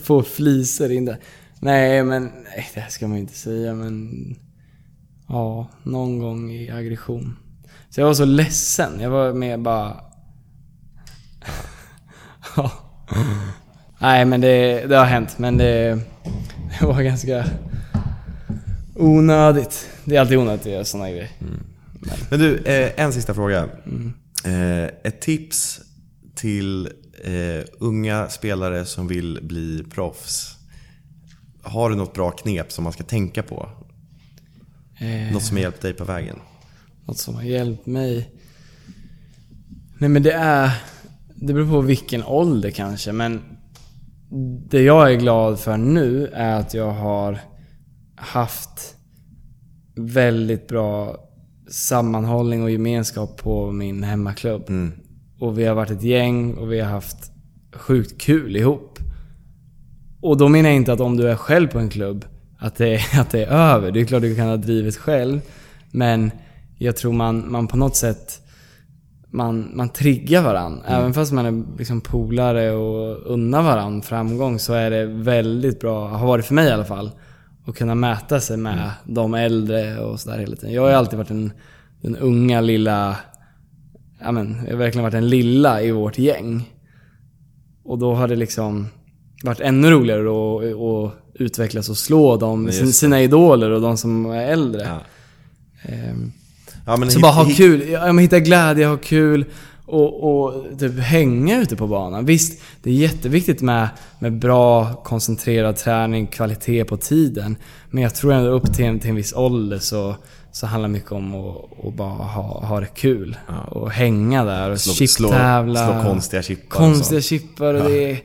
Speaker 3: (laughs) Få fliser in där. Nej, men nej, det här ska man inte säga, men... Ja, någon gång i aggression. Så jag var så ledsen. Jag var med bara... (laughs) Ja. Nej, men det, det har hänt. Men det, det var ganska onödigt. Det är alltid onödigt att göra sådana grejer.
Speaker 2: Men du, eh, en sista fråga.
Speaker 3: Mm.
Speaker 2: Eh, ett tips till eh, unga spelare som vill bli proffs. Har du något bra knep som man ska tänka på?
Speaker 3: Eh,
Speaker 2: Något som har hjälpt dig på vägen?
Speaker 3: Något som har hjälpt mig? Nej men det är... Det beror på vilken ålder kanske, men... Det jag är glad för nu är att jag har haft väldigt bra sammanhållning och gemenskap på min hemmaklubb.
Speaker 2: Mm.
Speaker 3: Och vi har varit ett gäng och vi har haft sjukt kul ihop. Och då menar jag inte att om du är själv på en klubb, att det, är- (laughs) att det är över. Det är klart du kan ha drivit själv. Men jag tror man, man på något sätt man, man triggar varandra. Även fast man är liksom polare och unnar varandra framgång så är det väldigt bra, har varit för mig i alla fall, att kunna mäta sig med de äldre och sådär hela tiden. Jag har ju alltid varit den, den unga lilla, ja men, jag har verkligen varit den lilla i vårt gäng. Och då har det liksom varit ännu roligare att, att utvecklas och slå de, sina idoler och de som är äldre.
Speaker 2: Ja.
Speaker 3: Ehm,
Speaker 2: Ja, men
Speaker 3: så
Speaker 2: hit-
Speaker 3: bara ha
Speaker 2: hit-
Speaker 3: kul, ja, men hitta glädje, ha kul och, och typ hänga ute på banan. Visst, det är jätteviktigt med, med bra koncentrerad träning, kvalitet på tiden. Men jag tror ändå upp till en, till en viss ålder så, så handlar det mycket om att, bara ha, ha det kul.
Speaker 2: Ja.
Speaker 3: Och hänga där och
Speaker 2: slå, slå,
Speaker 3: chiptävla.
Speaker 2: slå konstiga chippar
Speaker 3: konstiga
Speaker 2: och
Speaker 3: chippar och det är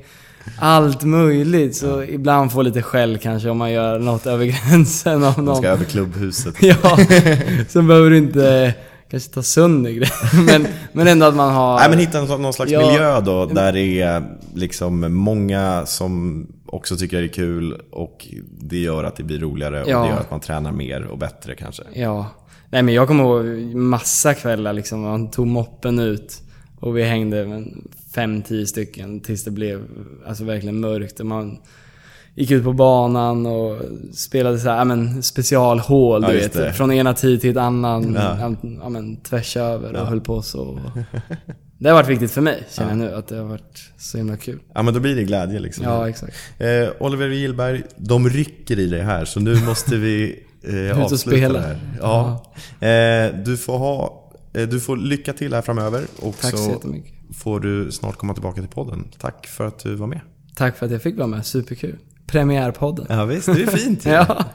Speaker 3: allt möjligt. Så ibland får lite skäll kanske om man gör något över (laughs) gränsen. Av
Speaker 2: Man
Speaker 3: någon.
Speaker 2: ska över klubbhuset. (laughs)
Speaker 3: Ja, sen behöver du inte kanske ta sönder grejer. (laughs) Men, men ändå att man har...
Speaker 2: Nej men hitta någon, någon slags
Speaker 3: Ja.
Speaker 2: miljö då där det är liksom många som också tycker det är kul och det gör att det blir roligare och
Speaker 3: Ja.
Speaker 2: det gör att man tränar mer och bättre kanske.
Speaker 3: Ja. Nej men jag kommer ihåg massa kvällar liksom. Man tog moppen ut och vi hängde men, fem, tio stycken tills det blev alltså verkligen mörkt. Och man gick ut på banan och spelade så här, men, specialhål,
Speaker 2: Ja,
Speaker 3: du vet.
Speaker 2: det.
Speaker 3: Från ena tid till ett annan.
Speaker 2: Ja.
Speaker 3: Ja. Men, tvärs över och höll på så. Det har varit viktigt för mig, känner jag nu. Att det har varit så himla kul.
Speaker 2: Ja men då blir det glädje liksom.
Speaker 3: Ja, exakt.
Speaker 2: Eh, Oliver Gillberg, de rycker i dig här så nu måste vi eh, (laughs) avsluta det här. Ja. Eh, du, får ha, eh, du får lycka till här framöver och
Speaker 3: Tack så
Speaker 2: så
Speaker 3: jättemycket.
Speaker 2: Får du snart komma tillbaka till podden. Tack för att du var med.
Speaker 3: Tack för att jag fick vara med, superkul. Premiärpodden.
Speaker 2: Ja visst, det är fint. (laughs)
Speaker 3: Ja.